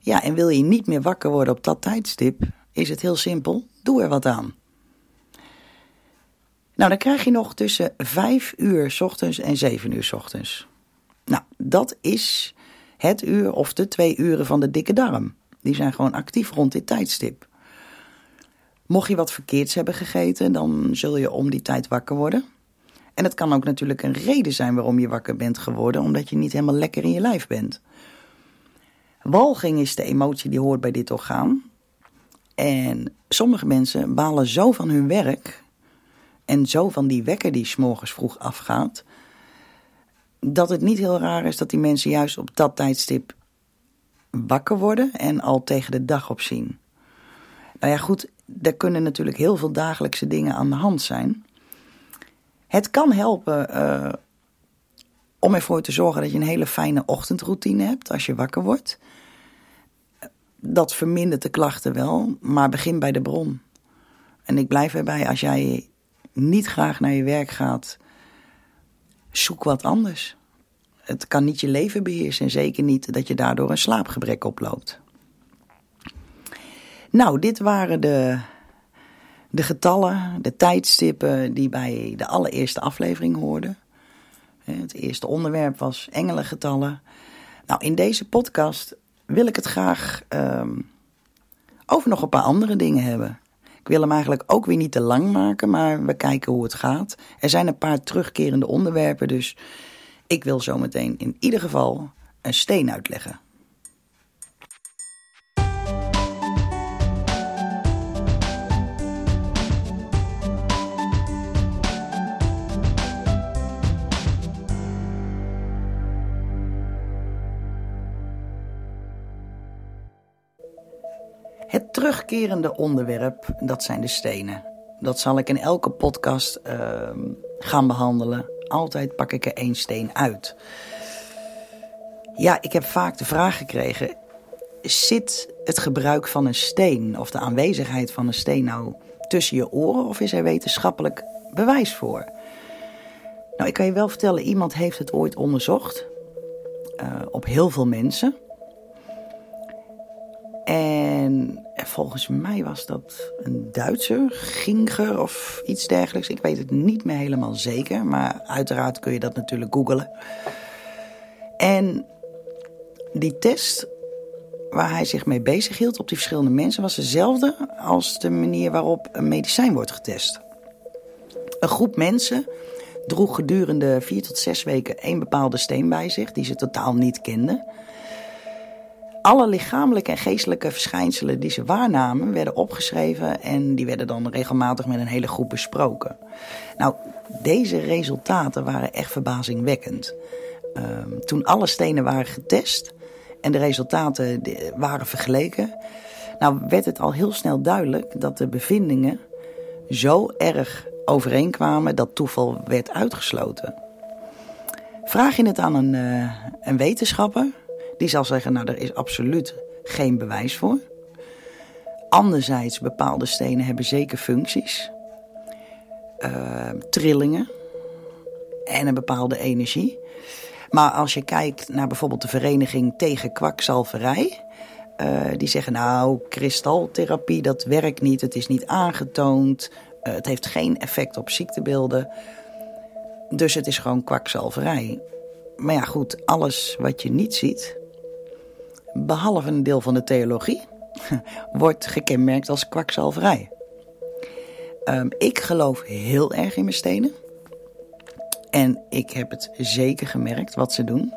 Ja, en wil je niet meer wakker worden op dat tijdstip, is het heel simpel. Doe er wat aan. Nou, dan krijg je nog tussen 5 uur ochtends en 7 uur ochtends. Nou, dat is het uur of de twee uren van de dikke darm. Die zijn gewoon actief rond dit tijdstip. Mocht je wat verkeerds hebben gegeten, dan zul je om die tijd wakker worden. En het kan ook natuurlijk een reden zijn waarom je wakker bent geworden, omdat je niet helemaal lekker in je lijf bent. Walging is de emotie die hoort bij dit orgaan. En sommige mensen balen zo van hun werk en zo van die wekker die s'morgens vroeg afgaat, dat het niet heel raar is dat die mensen juist op dat tijdstip wakker worden en al tegen de dag op zien. Nou ja, goed, er kunnen natuurlijk heel veel dagelijkse dingen aan de hand zijn. Het kan helpen uh, om ervoor te zorgen dat je een hele fijne ochtendroutine hebt als je wakker wordt. Dat vermindert de klachten wel, maar begin bij de bron. En ik blijf erbij, als jij niet graag naar je werk gaat, zoek wat anders. Het kan niet je leven beheersen en zeker niet dat je daardoor een slaapgebrek oploopt. Nou, dit waren de, de getallen, de tijdstippen die bij de allereerste aflevering hoorden. Het eerste onderwerp was engelengetallen. Nou, in deze podcast wil ik het graag um, over nog een paar andere dingen hebben. Ik wil hem eigenlijk ook weer niet te lang maken, maar we kijken hoe het gaat. Er zijn een paar terugkerende onderwerpen, dus ik wil zometeen in ieder geval een steen uitleggen. Het terugkerende onderwerp, dat zijn de stenen. Dat zal ik in elke podcast uh, gaan behandelen. Altijd pak ik er één steen uit. Ja, ik heb vaak de vraag gekregen: zit het gebruik van een steen of de aanwezigheid van een steen nou tussen je oren of is er wetenschappelijk bewijs voor? Nou, ik kan je wel vertellen, iemand heeft het ooit onderzocht uh, op heel veel mensen. En volgens mij was dat een Duitser, Ginger of iets dergelijks. Ik weet het niet meer helemaal zeker, maar uiteraard kun je dat natuurlijk googlen. En die test waar hij zich mee bezig hield op die verschillende mensen was dezelfde als de manier waarop een medicijn wordt getest. Een groep mensen droeg gedurende vier tot zes weken één bepaalde steen bij zich die ze totaal niet kenden. Alle lichamelijke en geestelijke verschijnselen die ze waarnamen werden opgeschreven en die werden dan regelmatig met een hele groep besproken. Nou, deze resultaten waren echt verbazingwekkend. Uh, toen alle stenen waren getest en de resultaten waren vergeleken, nou werd het al heel snel duidelijk dat de bevindingen zo erg overeenkwamen dat toeval werd uitgesloten. Vraag je het aan een, uh, een wetenschapper, die zal zeggen, nou, er is absoluut geen bewijs voor. Anderzijds, bepaalde stenen hebben zeker functies. Uh, trillingen en een bepaalde energie. Maar als je kijkt naar bijvoorbeeld de vereniging tegen kwakzalverij... Uh, die zeggen nou, kristaltherapie dat werkt niet, het is niet aangetoond... Uh, het heeft geen effect op ziektebeelden. Dus het is gewoon kwakzalverij. Maar ja, goed, alles wat je niet ziet, behalve een deel van de theologie, wordt gekenmerkt als kwakzalverij. Um, ik geloof heel erg in mijn stenen. En ik heb het zeker gemerkt wat ze doen.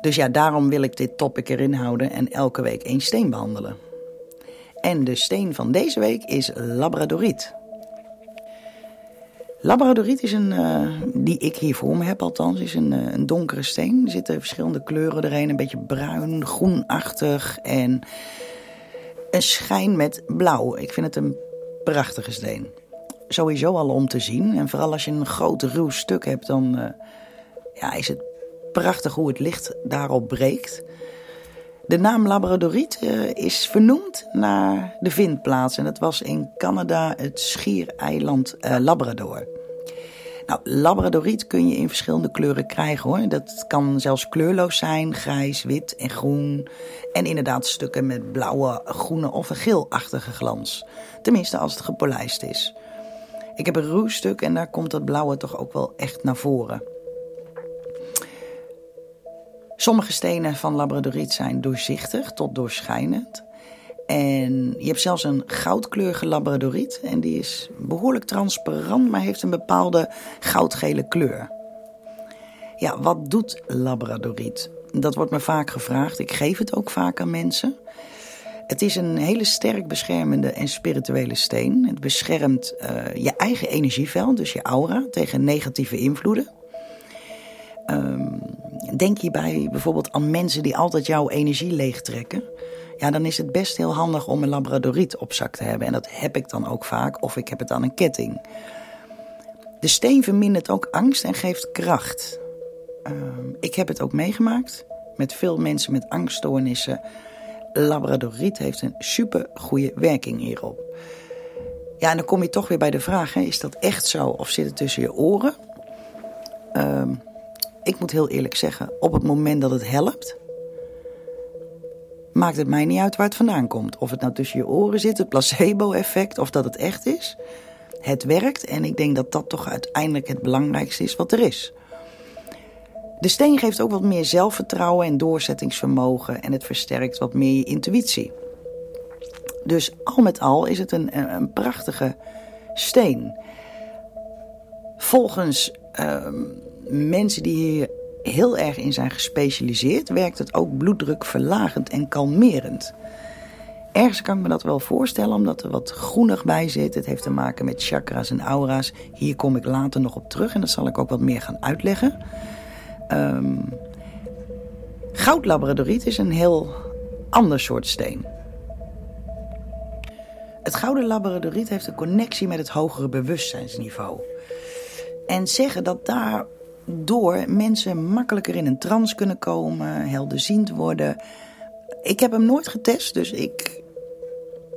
Dus ja, daarom wil ik dit topic erin houden en elke week één steen behandelen. En de steen van deze week is labradoriet. Labradoriet is een, uh, die ik hier voor me heb althans, is een, uh, een donkere steen. Er zitten verschillende kleuren erin, een beetje bruin, groenachtig en een schijn met blauw. Ik vind het een prachtige steen. Sowieso al om te zien. En vooral als je een groot ruw stuk hebt, dan uh, ja, is het prachtig hoe het licht daarop breekt. De naam Labradoriet uh, is vernoemd naar de vindplaats. En dat was in Canada het schiereiland uh, Labrador. Nou, Labradoriet kun je in verschillende kleuren krijgen hoor. Dat kan zelfs kleurloos zijn, grijs, wit en groen. En inderdaad stukken met blauwe, groene of een geelachtige glans. Tenminste als het gepolijst is. Ik heb een ruw stuk en daar komt dat blauwe toch ook wel echt naar voren. Sommige stenen van labradoriet zijn doorzichtig tot doorschijnend. En je hebt zelfs een goudkleurige labradoriet. En die is behoorlijk transparant, maar heeft een bepaalde goudgele kleur. Ja, wat doet labradoriet? Dat wordt me vaak gevraagd. Ik geef het ook vaak aan mensen. Het is een hele sterk beschermende en spirituele steen. Het beschermt uh, je eigen energieveld, dus je aura, tegen negatieve invloeden. Um, denk hierbij bijvoorbeeld aan mensen die altijd jouw energie leegtrekken. Ja, dan is het best heel handig om een labradoriet op zak te hebben. En dat heb ik dan ook vaak, of ik heb het aan een ketting. De steen vermindert ook angst en geeft kracht. Uh, ik heb het ook meegemaakt met veel mensen met angststoornissen. Labradoriet heeft een super goede werking hierop. Ja, en dan kom je toch weer bij de vraag: hè, is dat echt zo of zit het tussen je oren? Uh, ik moet heel eerlijk zeggen, op het moment dat het helpt, maakt het mij niet uit waar het vandaan komt. Of het nou tussen je oren zit, het placebo-effect, of dat het echt is. Het werkt en ik denk dat dat toch uiteindelijk het belangrijkste is wat er is. De steen geeft ook wat meer zelfvertrouwen en doorzettingsvermogen en het versterkt wat meer je intuïtie. Dus al met al is het een, een prachtige steen. Volgens uh, mensen die hier heel erg in zijn gespecialiseerd, werkt het ook bloeddrukverlagend en kalmerend. Ergens kan ik me dat wel voorstellen, omdat er wat groenig bij zit. Het heeft te maken met chakras en aura's. Hier kom ik later nog op terug en dat zal ik ook wat meer gaan uitleggen. Um, goudlabradoriet is een heel ander soort steen. Het gouden labradoriet heeft een connectie met het hogere bewustzijnsniveau. En zeggen dat daar door mensen makkelijker in een trance kunnen komen, helderziend worden. Ik heb hem nooit getest, dus ik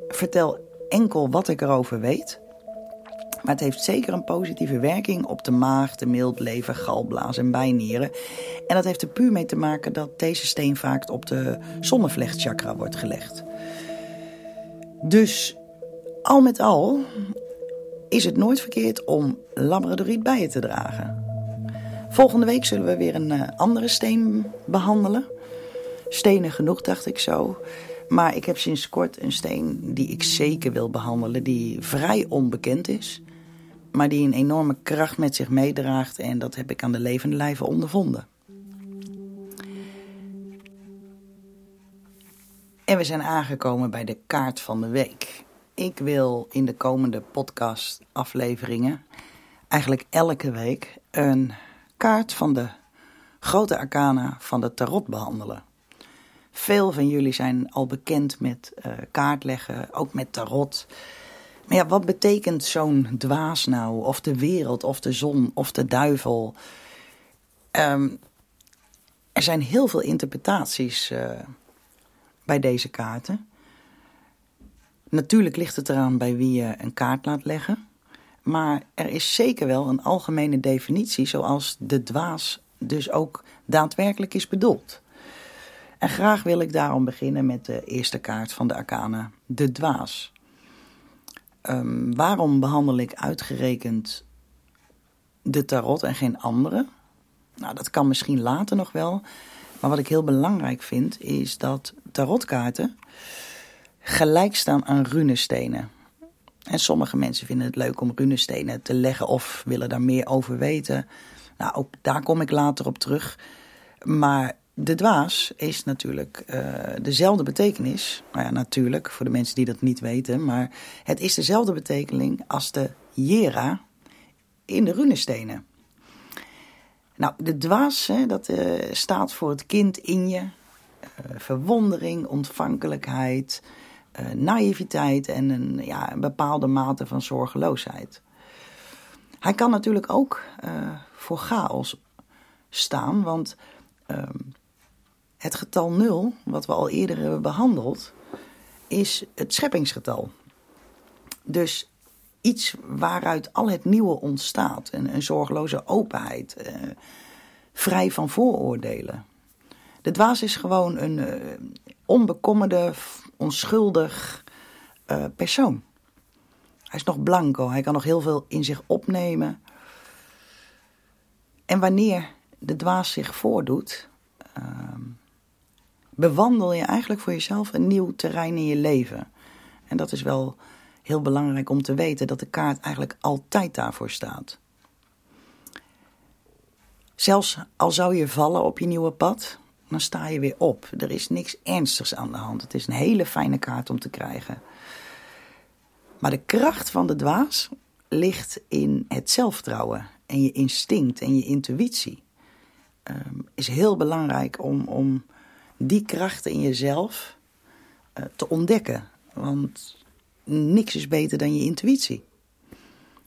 vertel enkel wat ik erover weet. Maar het heeft zeker een positieve werking op de maag, de mild, lever, galblaas en bijnieren. En dat heeft er puur mee te maken dat deze steen vaak op de zonnevlechtchakra wordt gelegd. Dus al met al is het nooit verkeerd om labradoriet bij je te dragen. Volgende week zullen we weer een uh, andere steen behandelen. Stenen genoeg, dacht ik zo. Maar ik heb sinds kort een steen die ik zeker wil behandelen, die vrij onbekend is, maar die een enorme kracht met zich meedraagt en dat heb ik aan de levende lijve ondervonden. En we zijn aangekomen bij de kaart van de week. Ik wil in de komende podcast-afleveringen, eigenlijk elke week, een kaart van de grote arcana van de tarot behandelen. Veel van jullie zijn al bekend met uh, kaartleggen, ook met tarot. Maar ja, wat betekent zo'n dwaas nou? Of de wereld, of de zon, of de duivel? Um, er zijn heel veel interpretaties uh, bij deze kaarten. Natuurlijk ligt het eraan bij wie je een kaart laat leggen. Maar er is zeker wel een algemene definitie zoals de dwaas dus ook daadwerkelijk is bedoeld. En graag wil ik daarom beginnen met de eerste kaart van de arcana, de dwaas. Um, waarom behandel ik uitgerekend de tarot en geen andere? Nou, dat kan misschien later nog wel. Maar wat ik heel belangrijk vind, is dat tarotkaarten gelijk staan aan runestenen. En sommige mensen vinden het leuk om runestenen te leggen of willen daar meer over weten. Nou, ook daar kom ik later op terug. Maar de dwaas is natuurlijk uh, dezelfde betekenis. Nou ja, natuurlijk, voor de mensen die dat niet weten. Maar het is dezelfde betekenis als de jera in de runestenen. Nou, de dwaas, hè, dat uh, staat voor het kind in je. Uh, verwondering, ontvankelijkheid, uh, naïviteit en een, ja, een bepaalde mate van zorgeloosheid. Hij kan natuurlijk ook voor chaos staan, want ehm, het getal 0, wat we al eerder hebben behandeld, is het scheppingsgetal. Dus iets waaruit al het nieuwe ontstaat. Een, een zorgeloze openheid, eh, vrij van vooroordelen. De dwaas is gewoon een onbekommerde, onschuldig uh, persoon. Hij is nog blanco, hij kan nog heel veel in zich opnemen. En wanneer de dwaas zich voordoet, uh, bewandel je eigenlijk voor jezelf een nieuw terrein in je leven. En dat is wel heel belangrijk om te weten dat de kaart eigenlijk altijd daarvoor staat. Zelfs al zou je vallen op je nieuwe pad, dan sta je weer op. Er is niks ernstigs aan de hand. Het is een hele fijne kaart om te krijgen. Maar de kracht van de dwaas ligt in het zelfvertrouwen en je instinct en je intuïtie. Um, is heel belangrijk om, om die krachten in jezelf uh, te ontdekken. Want niks is beter dan je intuïtie.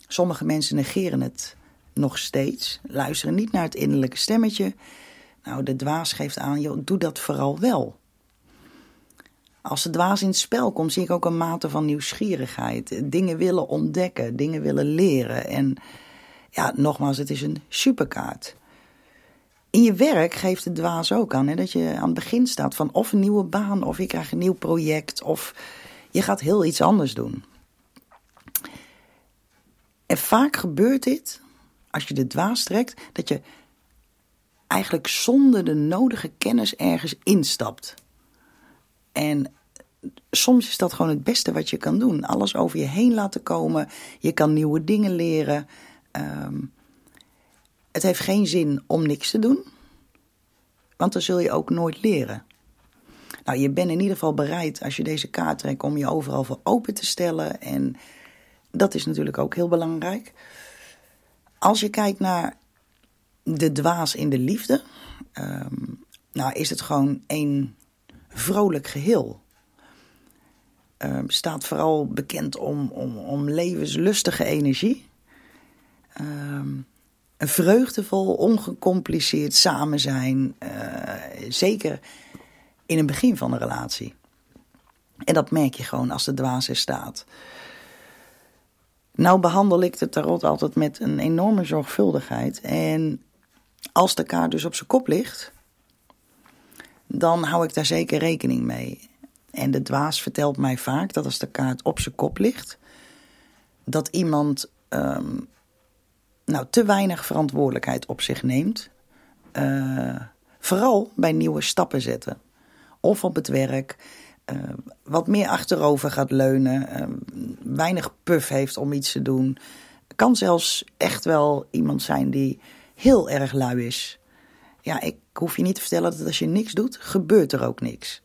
Sommige mensen negeren het nog steeds, luisteren niet naar het innerlijke stemmetje. Nou, de dwaas geeft aan, joh, doe dat vooral wel. Als de dwaas in het spel komt, zie ik ook een mate van nieuwsgierigheid. Dingen willen ontdekken, dingen willen leren. En ja, nogmaals, het is een superkaart. In je werk geeft de dwaas ook aan hè, dat je aan het begin staat van of een nieuwe baan, of je krijgt een nieuw project, of je gaat heel iets anders doen. En vaak gebeurt dit, als je de dwaas trekt, dat je eigenlijk zonder de nodige kennis ergens instapt. En soms is dat gewoon het beste wat je kan doen. Alles over je heen laten komen. Je kan nieuwe dingen leren. Um, het heeft geen zin om niks te doen, want dan zul je ook nooit leren. Nou, je bent in ieder geval bereid als je deze kaart trekt om je overal voor open te stellen. En dat is natuurlijk ook heel belangrijk. Als je kijkt naar de dwaas in de liefde, um, nou is het gewoon een vrolijk geheel. Um, staat vooral bekend om, om, om levenslustige energie. Um, een vreugdevol, ongecompliceerd samen zijn. Uh, zeker in het begin van een relatie. En dat merk je gewoon als de dwaas er staat. Nou behandel ik de tarot altijd met een enorme zorgvuldigheid. En als de kaart dus op zijn kop ligt, dan hou ik daar zeker rekening mee. En de dwaas vertelt mij vaak dat als de kaart op zijn kop ligt, dat iemand um, nou, te weinig verantwoordelijkheid op zich neemt. Uh, vooral bij nieuwe stappen zetten. Of op het werk. Uh, wat meer achterover gaat leunen. Uh, weinig puff heeft om iets te doen. Kan zelfs echt wel iemand zijn die heel erg lui is. Ja, ik hoef je niet te vertellen dat als je niks doet, gebeurt er ook niks.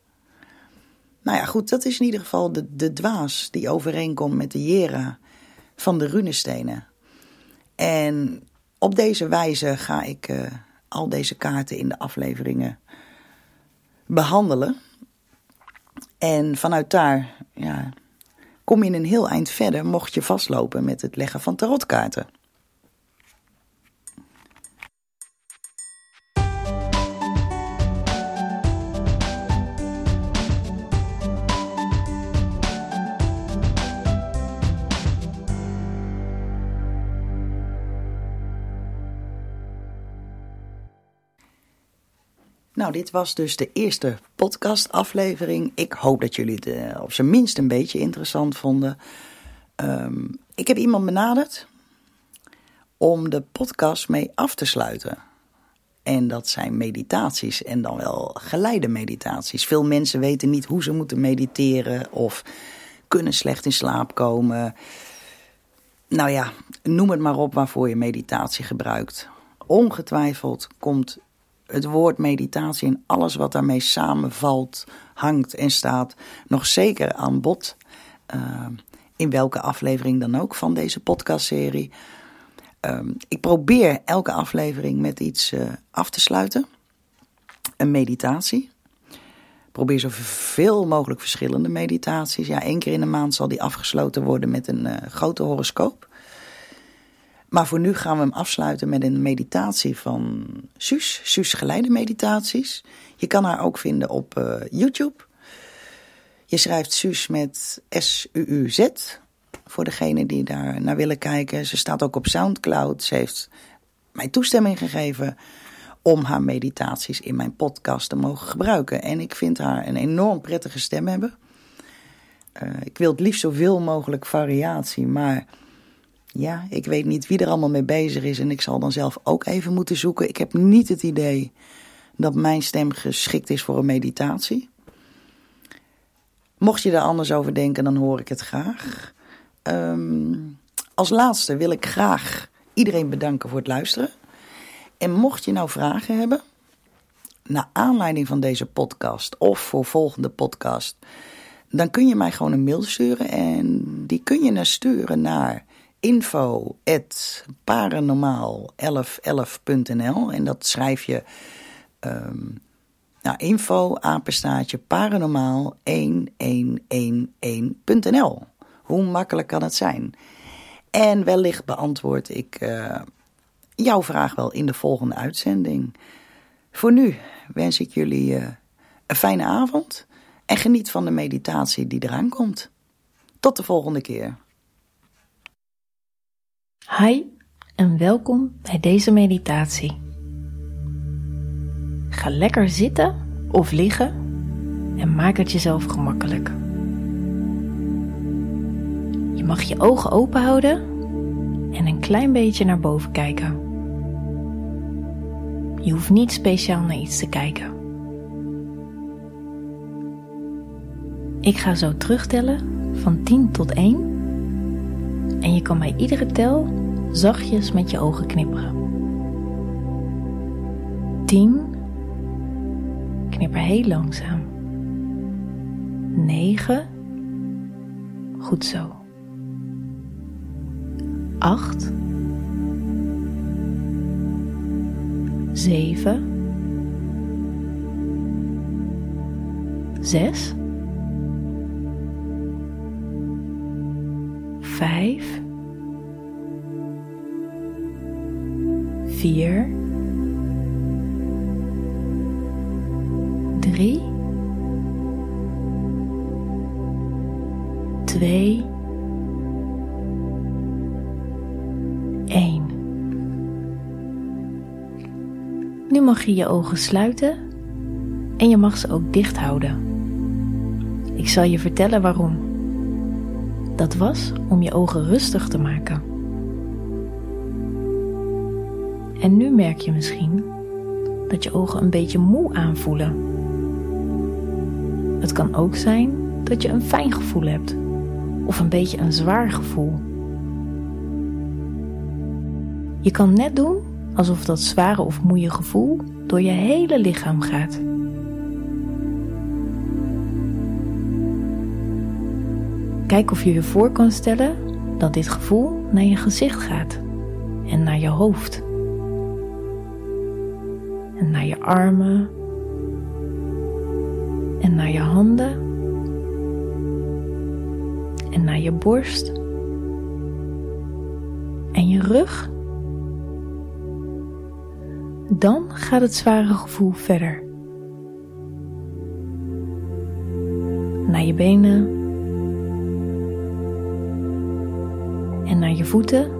Nou ja, goed, dat is in ieder geval de, de dwaas die overeenkomt met de Jera van de runestenen. En op deze wijze ga ik uh, al deze kaarten in de afleveringen behandelen. En vanuit daar ja, kom je een heel eind verder, mocht je vastlopen met het leggen van tarotkaarten. Nou, dit was dus de eerste podcastaflevering. Ik hoop dat jullie het uh, op zijn minst een beetje interessant vonden. Um, ik heb iemand benaderd om de podcast mee af te sluiten. En dat zijn meditaties en dan wel geleide meditaties. Veel mensen weten niet hoe ze moeten mediteren of kunnen slecht in slaap komen. Nou ja, noem het maar op waarvoor je meditatie gebruikt. Ongetwijfeld komt het woord meditatie en alles wat daarmee samenvalt, hangt en staat, nog zeker aan bod. Uh, in welke aflevering dan ook van deze podcastserie. Ehm, ik probeer elke aflevering met iets uh, af te sluiten. Een meditatie. Ik probeer zoveel mogelijk verschillende meditaties. Ja, één keer in de maand zal die afgesloten worden met een uh, grote horoscoop. Maar voor nu gaan we hem afsluiten met een meditatie van Suus. Suus Geleide Meditaties. Je kan haar ook vinden op uh, YouTube. Je schrijft Suus met S-U-U-Z. Voor degene die daar naar willen kijken. Ze staat ook op Soundcloud. Ze heeft mij toestemming gegeven om haar meditaties in mijn podcast te mogen gebruiken. En ik vind haar een enorm prettige stem hebben. Uh, ik wil het liefst zoveel mogelijk variatie, maar ja, ik weet niet wie er allemaal mee bezig is en ik zal dan zelf ook even moeten zoeken. Ik heb niet het idee dat mijn stem geschikt is voor een meditatie. Mocht je er anders over denken, dan hoor ik het graag. Um, als laatste wil ik graag iedereen bedanken voor het luisteren. En mocht je nou vragen hebben, naar aanleiding van deze podcast of voor volgende podcast, dan kun je mij gewoon een mail sturen. En die kun je naar sturen naar info.paranormaal1111.nl en dat schrijf je um, nou, info apenstaatje paranormaal 1111.nl. Hoe makkelijk kan het zijn? En wellicht beantwoord ik uh, jouw vraag wel in de volgende uitzending. Voor nu wens ik jullie uh, een fijne avond en geniet van de meditatie die eraan komt. Tot de volgende keer. Hi en welkom bij deze meditatie. Ga lekker zitten of liggen en maak het jezelf gemakkelijk. Je mag je ogen open houden en een klein beetje naar boven kijken. Je hoeft niet speciaal naar iets te kijken. Ik ga zo terugtellen van 10 tot 1 en je kan bij iedere tel zachtjes met je ogen knipperen. 10. Knipper heel langzaam. 9. Goed zo. 8. 7. 6. Vijf, vier, drie, twee, één. Nu mag je je ogen sluiten en je mag ze ook dicht houden. Ik zal je vertellen waarom. Dat was om je ogen rustig te maken. En nu merk je misschien dat je ogen een beetje moe aanvoelen. Het kan ook zijn dat je een fijn gevoel hebt of een beetje een zwaar gevoel. Je kan net doen alsof dat zware of moeie gevoel door je hele lichaam gaat. Kijk of je je voor kan stellen dat dit gevoel naar je gezicht gaat en naar je hoofd. En naar je armen en naar je handen en naar je borst en je rug. Dan gaat het zware gevoel verder. Naar je benen je voeten.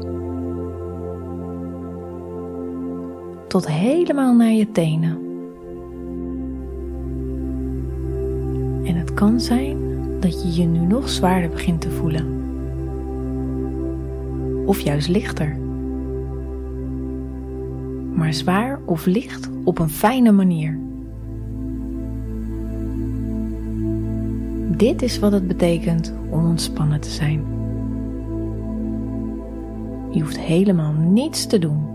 Tot helemaal naar je tenen. En het kan zijn dat je je nu nog zwaarder begint te voelen. Of juist lichter. Maar zwaar of licht op een fijne manier. Dit is wat het betekent om ontspannen te zijn. Je hoeft helemaal niets te doen.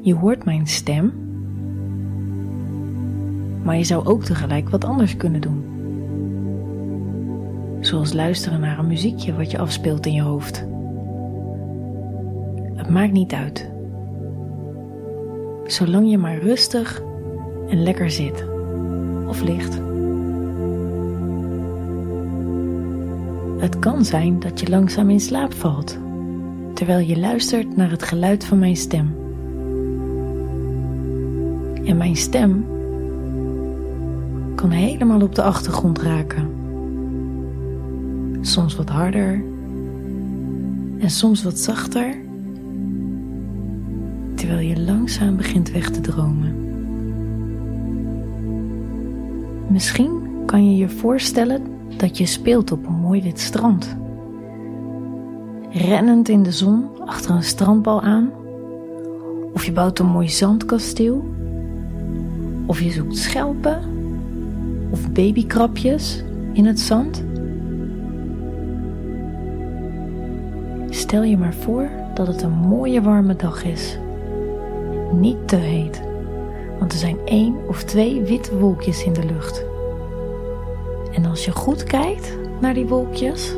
Je hoort mijn stem, maar je zou ook tegelijk wat anders kunnen doen. Zoals luisteren naar een muziekje wat je afspeelt in je hoofd. Het maakt niet uit. Zolang je maar rustig en lekker zit of ligt. Het kan zijn dat je langzaam in slaap valt terwijl je luistert naar het geluid van mijn stem. En mijn stem kan helemaal op de achtergrond raken. Soms wat harder en soms wat zachter, terwijl je langzaam begint weg te dromen. Misschien kan je je voorstellen dat je speelt op een mooi wit strand. Rennend in de zon achter een strandbal aan. Of je bouwt een mooi zandkasteel. Of je zoekt schelpen. Of babykrabjes in het zand. Stel je maar voor dat het een mooie warme dag is. Niet te heet, want er zijn één of twee witte wolkjes in de lucht. En als je goed kijkt naar die wolkjes,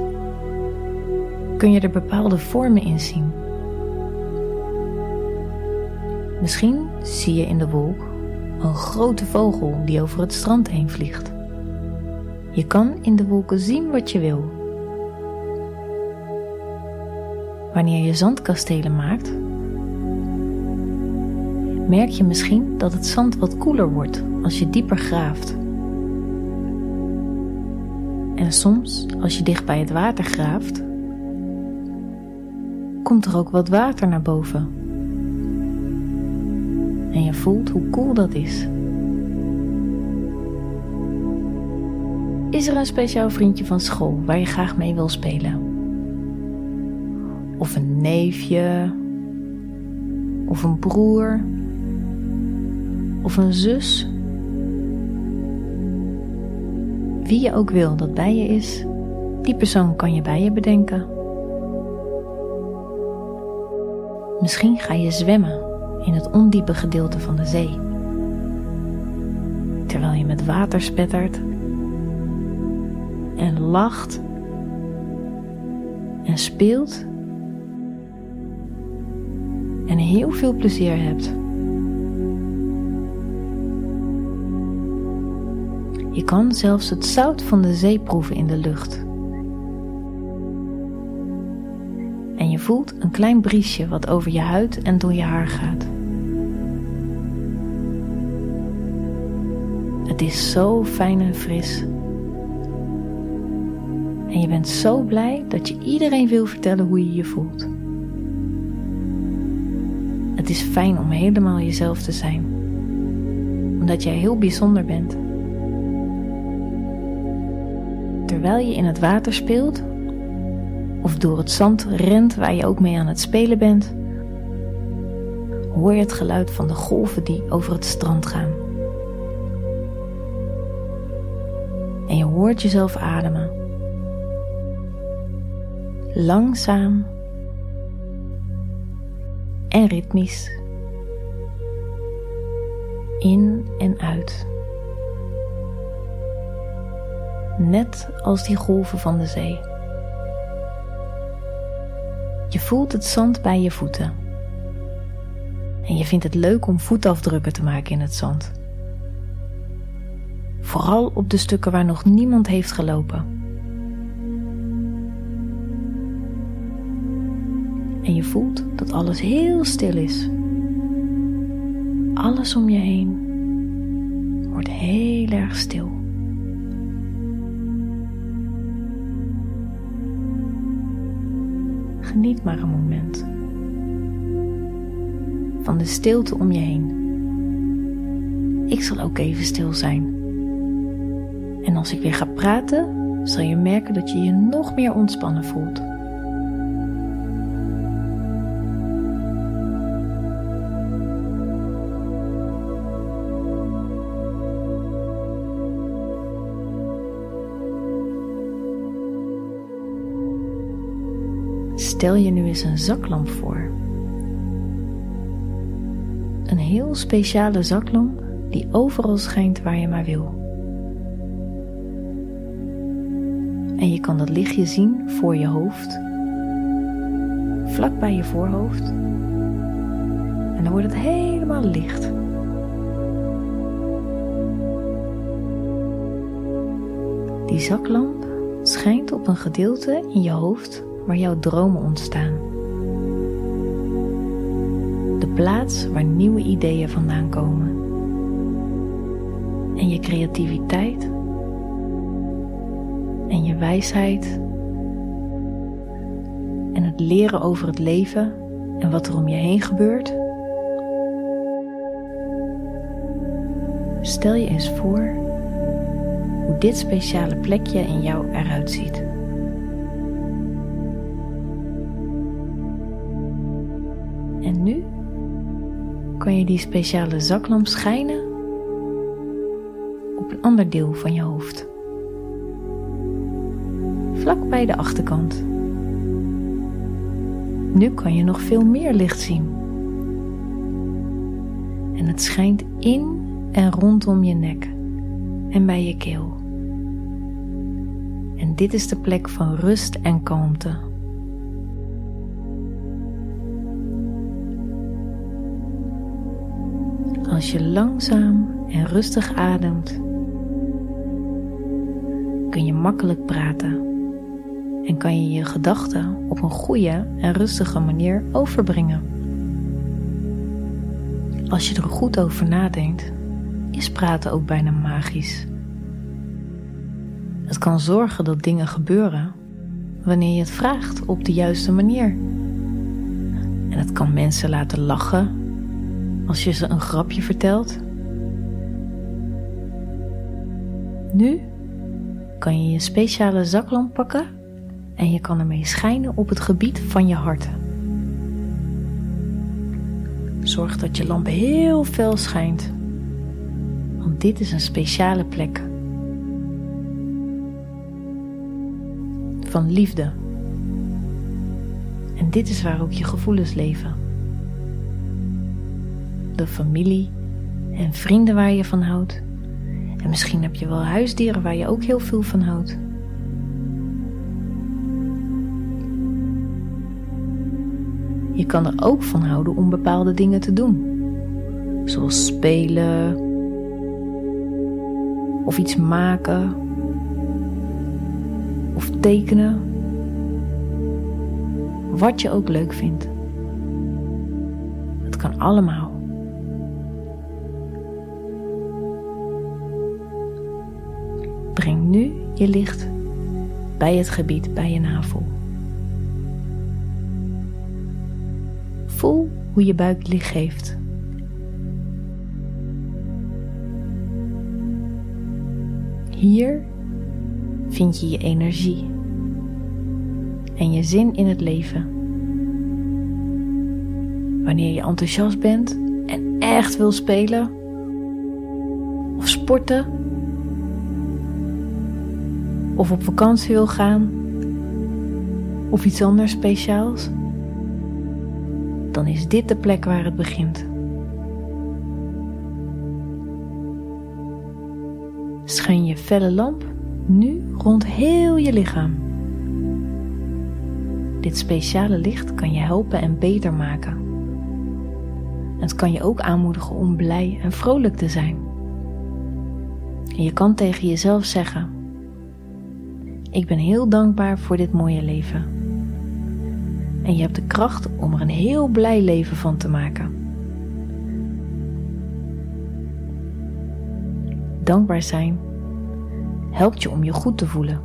kun je er bepaalde vormen in zien. Misschien zie je in de wolk een grote vogel die over het strand heen vliegt. Je kan in de wolken zien wat je wil. Wanneer je zandkastelen maakt, merk je misschien dat het zand wat koeler wordt als je dieper graaft. En soms, als je dicht bij het water graaft, komt er ook wat water naar boven. En je voelt hoe koel dat is. Is er een speciaal vriendje van school waar je graag mee wil spelen? Of een neefje? Of een broer? Of een zus? Wie je ook wil dat bij je is, die persoon kan je bij je bedenken. Misschien ga je zwemmen in het ondiepe gedeelte van de zee. Terwijl je met water spettert en lacht en speelt en heel veel plezier hebt. Je kan zelfs het zout van de zee proeven in de lucht. je voelt een klein briesje wat over je huid en door je haar gaat. Het is zo fijn en fris. En je bent zo blij dat je iedereen wil vertellen hoe je je voelt. Het is fijn om helemaal jezelf te zijn, omdat jij heel bijzonder bent. Terwijl je in het water speelt, of door het zand rent waar je ook mee aan het spelen bent, hoor je het geluid van de golven die over het strand gaan. En je hoort jezelf ademen. Langzaam en ritmisch. In en uit. Net als die golven van de zee. Je voelt het zand bij je voeten. En je vindt het leuk om voetafdrukken te maken in het zand. Vooral op de stukken waar nog niemand heeft gelopen. En je voelt dat alles heel stil is. Alles om je heen wordt heel erg stil. Geniet maar een moment van de stilte om je heen. Ik zal ook even stil zijn. En als ik weer ga praten, zal je merken dat je je nog meer ontspannen voelt. Stel je nu eens een zaklamp voor. Een heel speciale zaklamp die overal schijnt waar je maar wil. En je kan dat lichtje zien voor je hoofd, vlak bij je voorhoofd. En dan wordt het helemaal licht. Die zaklamp schijnt op een gedeelte in je hoofd waar jouw dromen ontstaan. De plaats waar nieuwe ideeën vandaan komen. En je creativiteit en je wijsheid en het leren over het leven en wat er om je heen gebeurt. Stel je eens voor hoe dit speciale plekje in jou eruit ziet. Die speciale zaklamp schijnen op een ander deel van je hoofd. Vlak bij de achterkant. Nu kan je nog veel meer licht zien. En het schijnt in en rondom je nek en bij je keel. En dit is de plek van rust en kalmte. Als je langzaam en rustig ademt, kun je makkelijk praten en kan je je gedachten op een goede en rustige manier overbrengen. Als je er goed over nadenkt, is praten ook bijna magisch. Het kan zorgen dat dingen gebeuren wanneer je het vraagt op de juiste manier. En het kan mensen laten lachen als je ze een grapje vertelt. Nu kan je je speciale zaklamp pakken en je kan ermee schijnen op het gebied van je hart. Zorg dat je lamp heel fel schijnt, want dit is een speciale plek van liefde. En dit is waar ook je gevoelens leven. De familie en vrienden waar je van houdt. En misschien heb je wel huisdieren waar je ook heel veel van houdt. Je kan er ook van houden om bepaalde dingen te doen. Zoals spelen of iets maken of tekenen. Wat je ook leuk vindt. Het kan allemaal. Je licht bij het gebied bij je navel. Voel hoe je buik licht geeft. Hier vind je je energie en je zin in het leven. Wanneer je enthousiast bent en echt wil spelen of sporten of op vakantie wil gaan of iets anders speciaals dan is dit de plek waar het begint. Schijn je felle lamp nu rond heel je lichaam. Dit speciale licht kan je helpen en beter maken. Het kan je ook aanmoedigen om blij en vrolijk te zijn. En je kan tegen jezelf zeggen: Ik ben heel dankbaar voor dit mooie leven en je hebt de kracht om er een heel blij leven van te maken. Dankbaar zijn helpt je om je goed te voelen.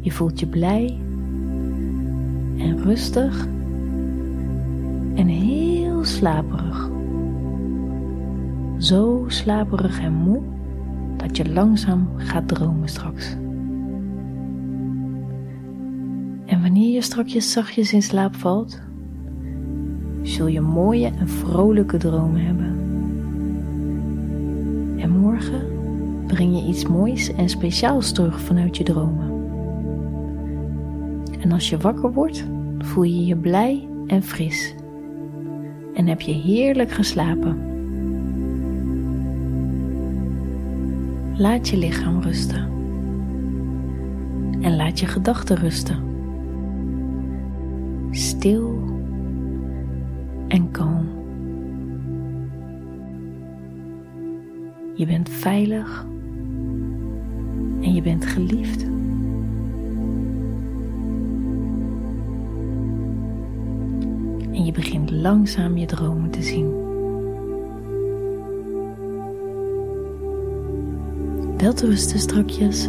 Je voelt je blij en rustig en heel slaperig. Zo slaperig en moe dat je langzaam gaat dromen straks. En wanneer je strakjes zachtjes in slaap valt, zul je mooie en vrolijke dromen hebben. En morgen breng je iets moois en speciaals terug vanuit je dromen. En als je wakker wordt, voel je je blij en fris. En heb je heerlijk geslapen. Laat je lichaam rusten. en laat je gedachten rusten. Stil en kalm. Je bent veilig en je bent geliefd. En je begint langzaam je dromen te zien. Welterusten strakjes.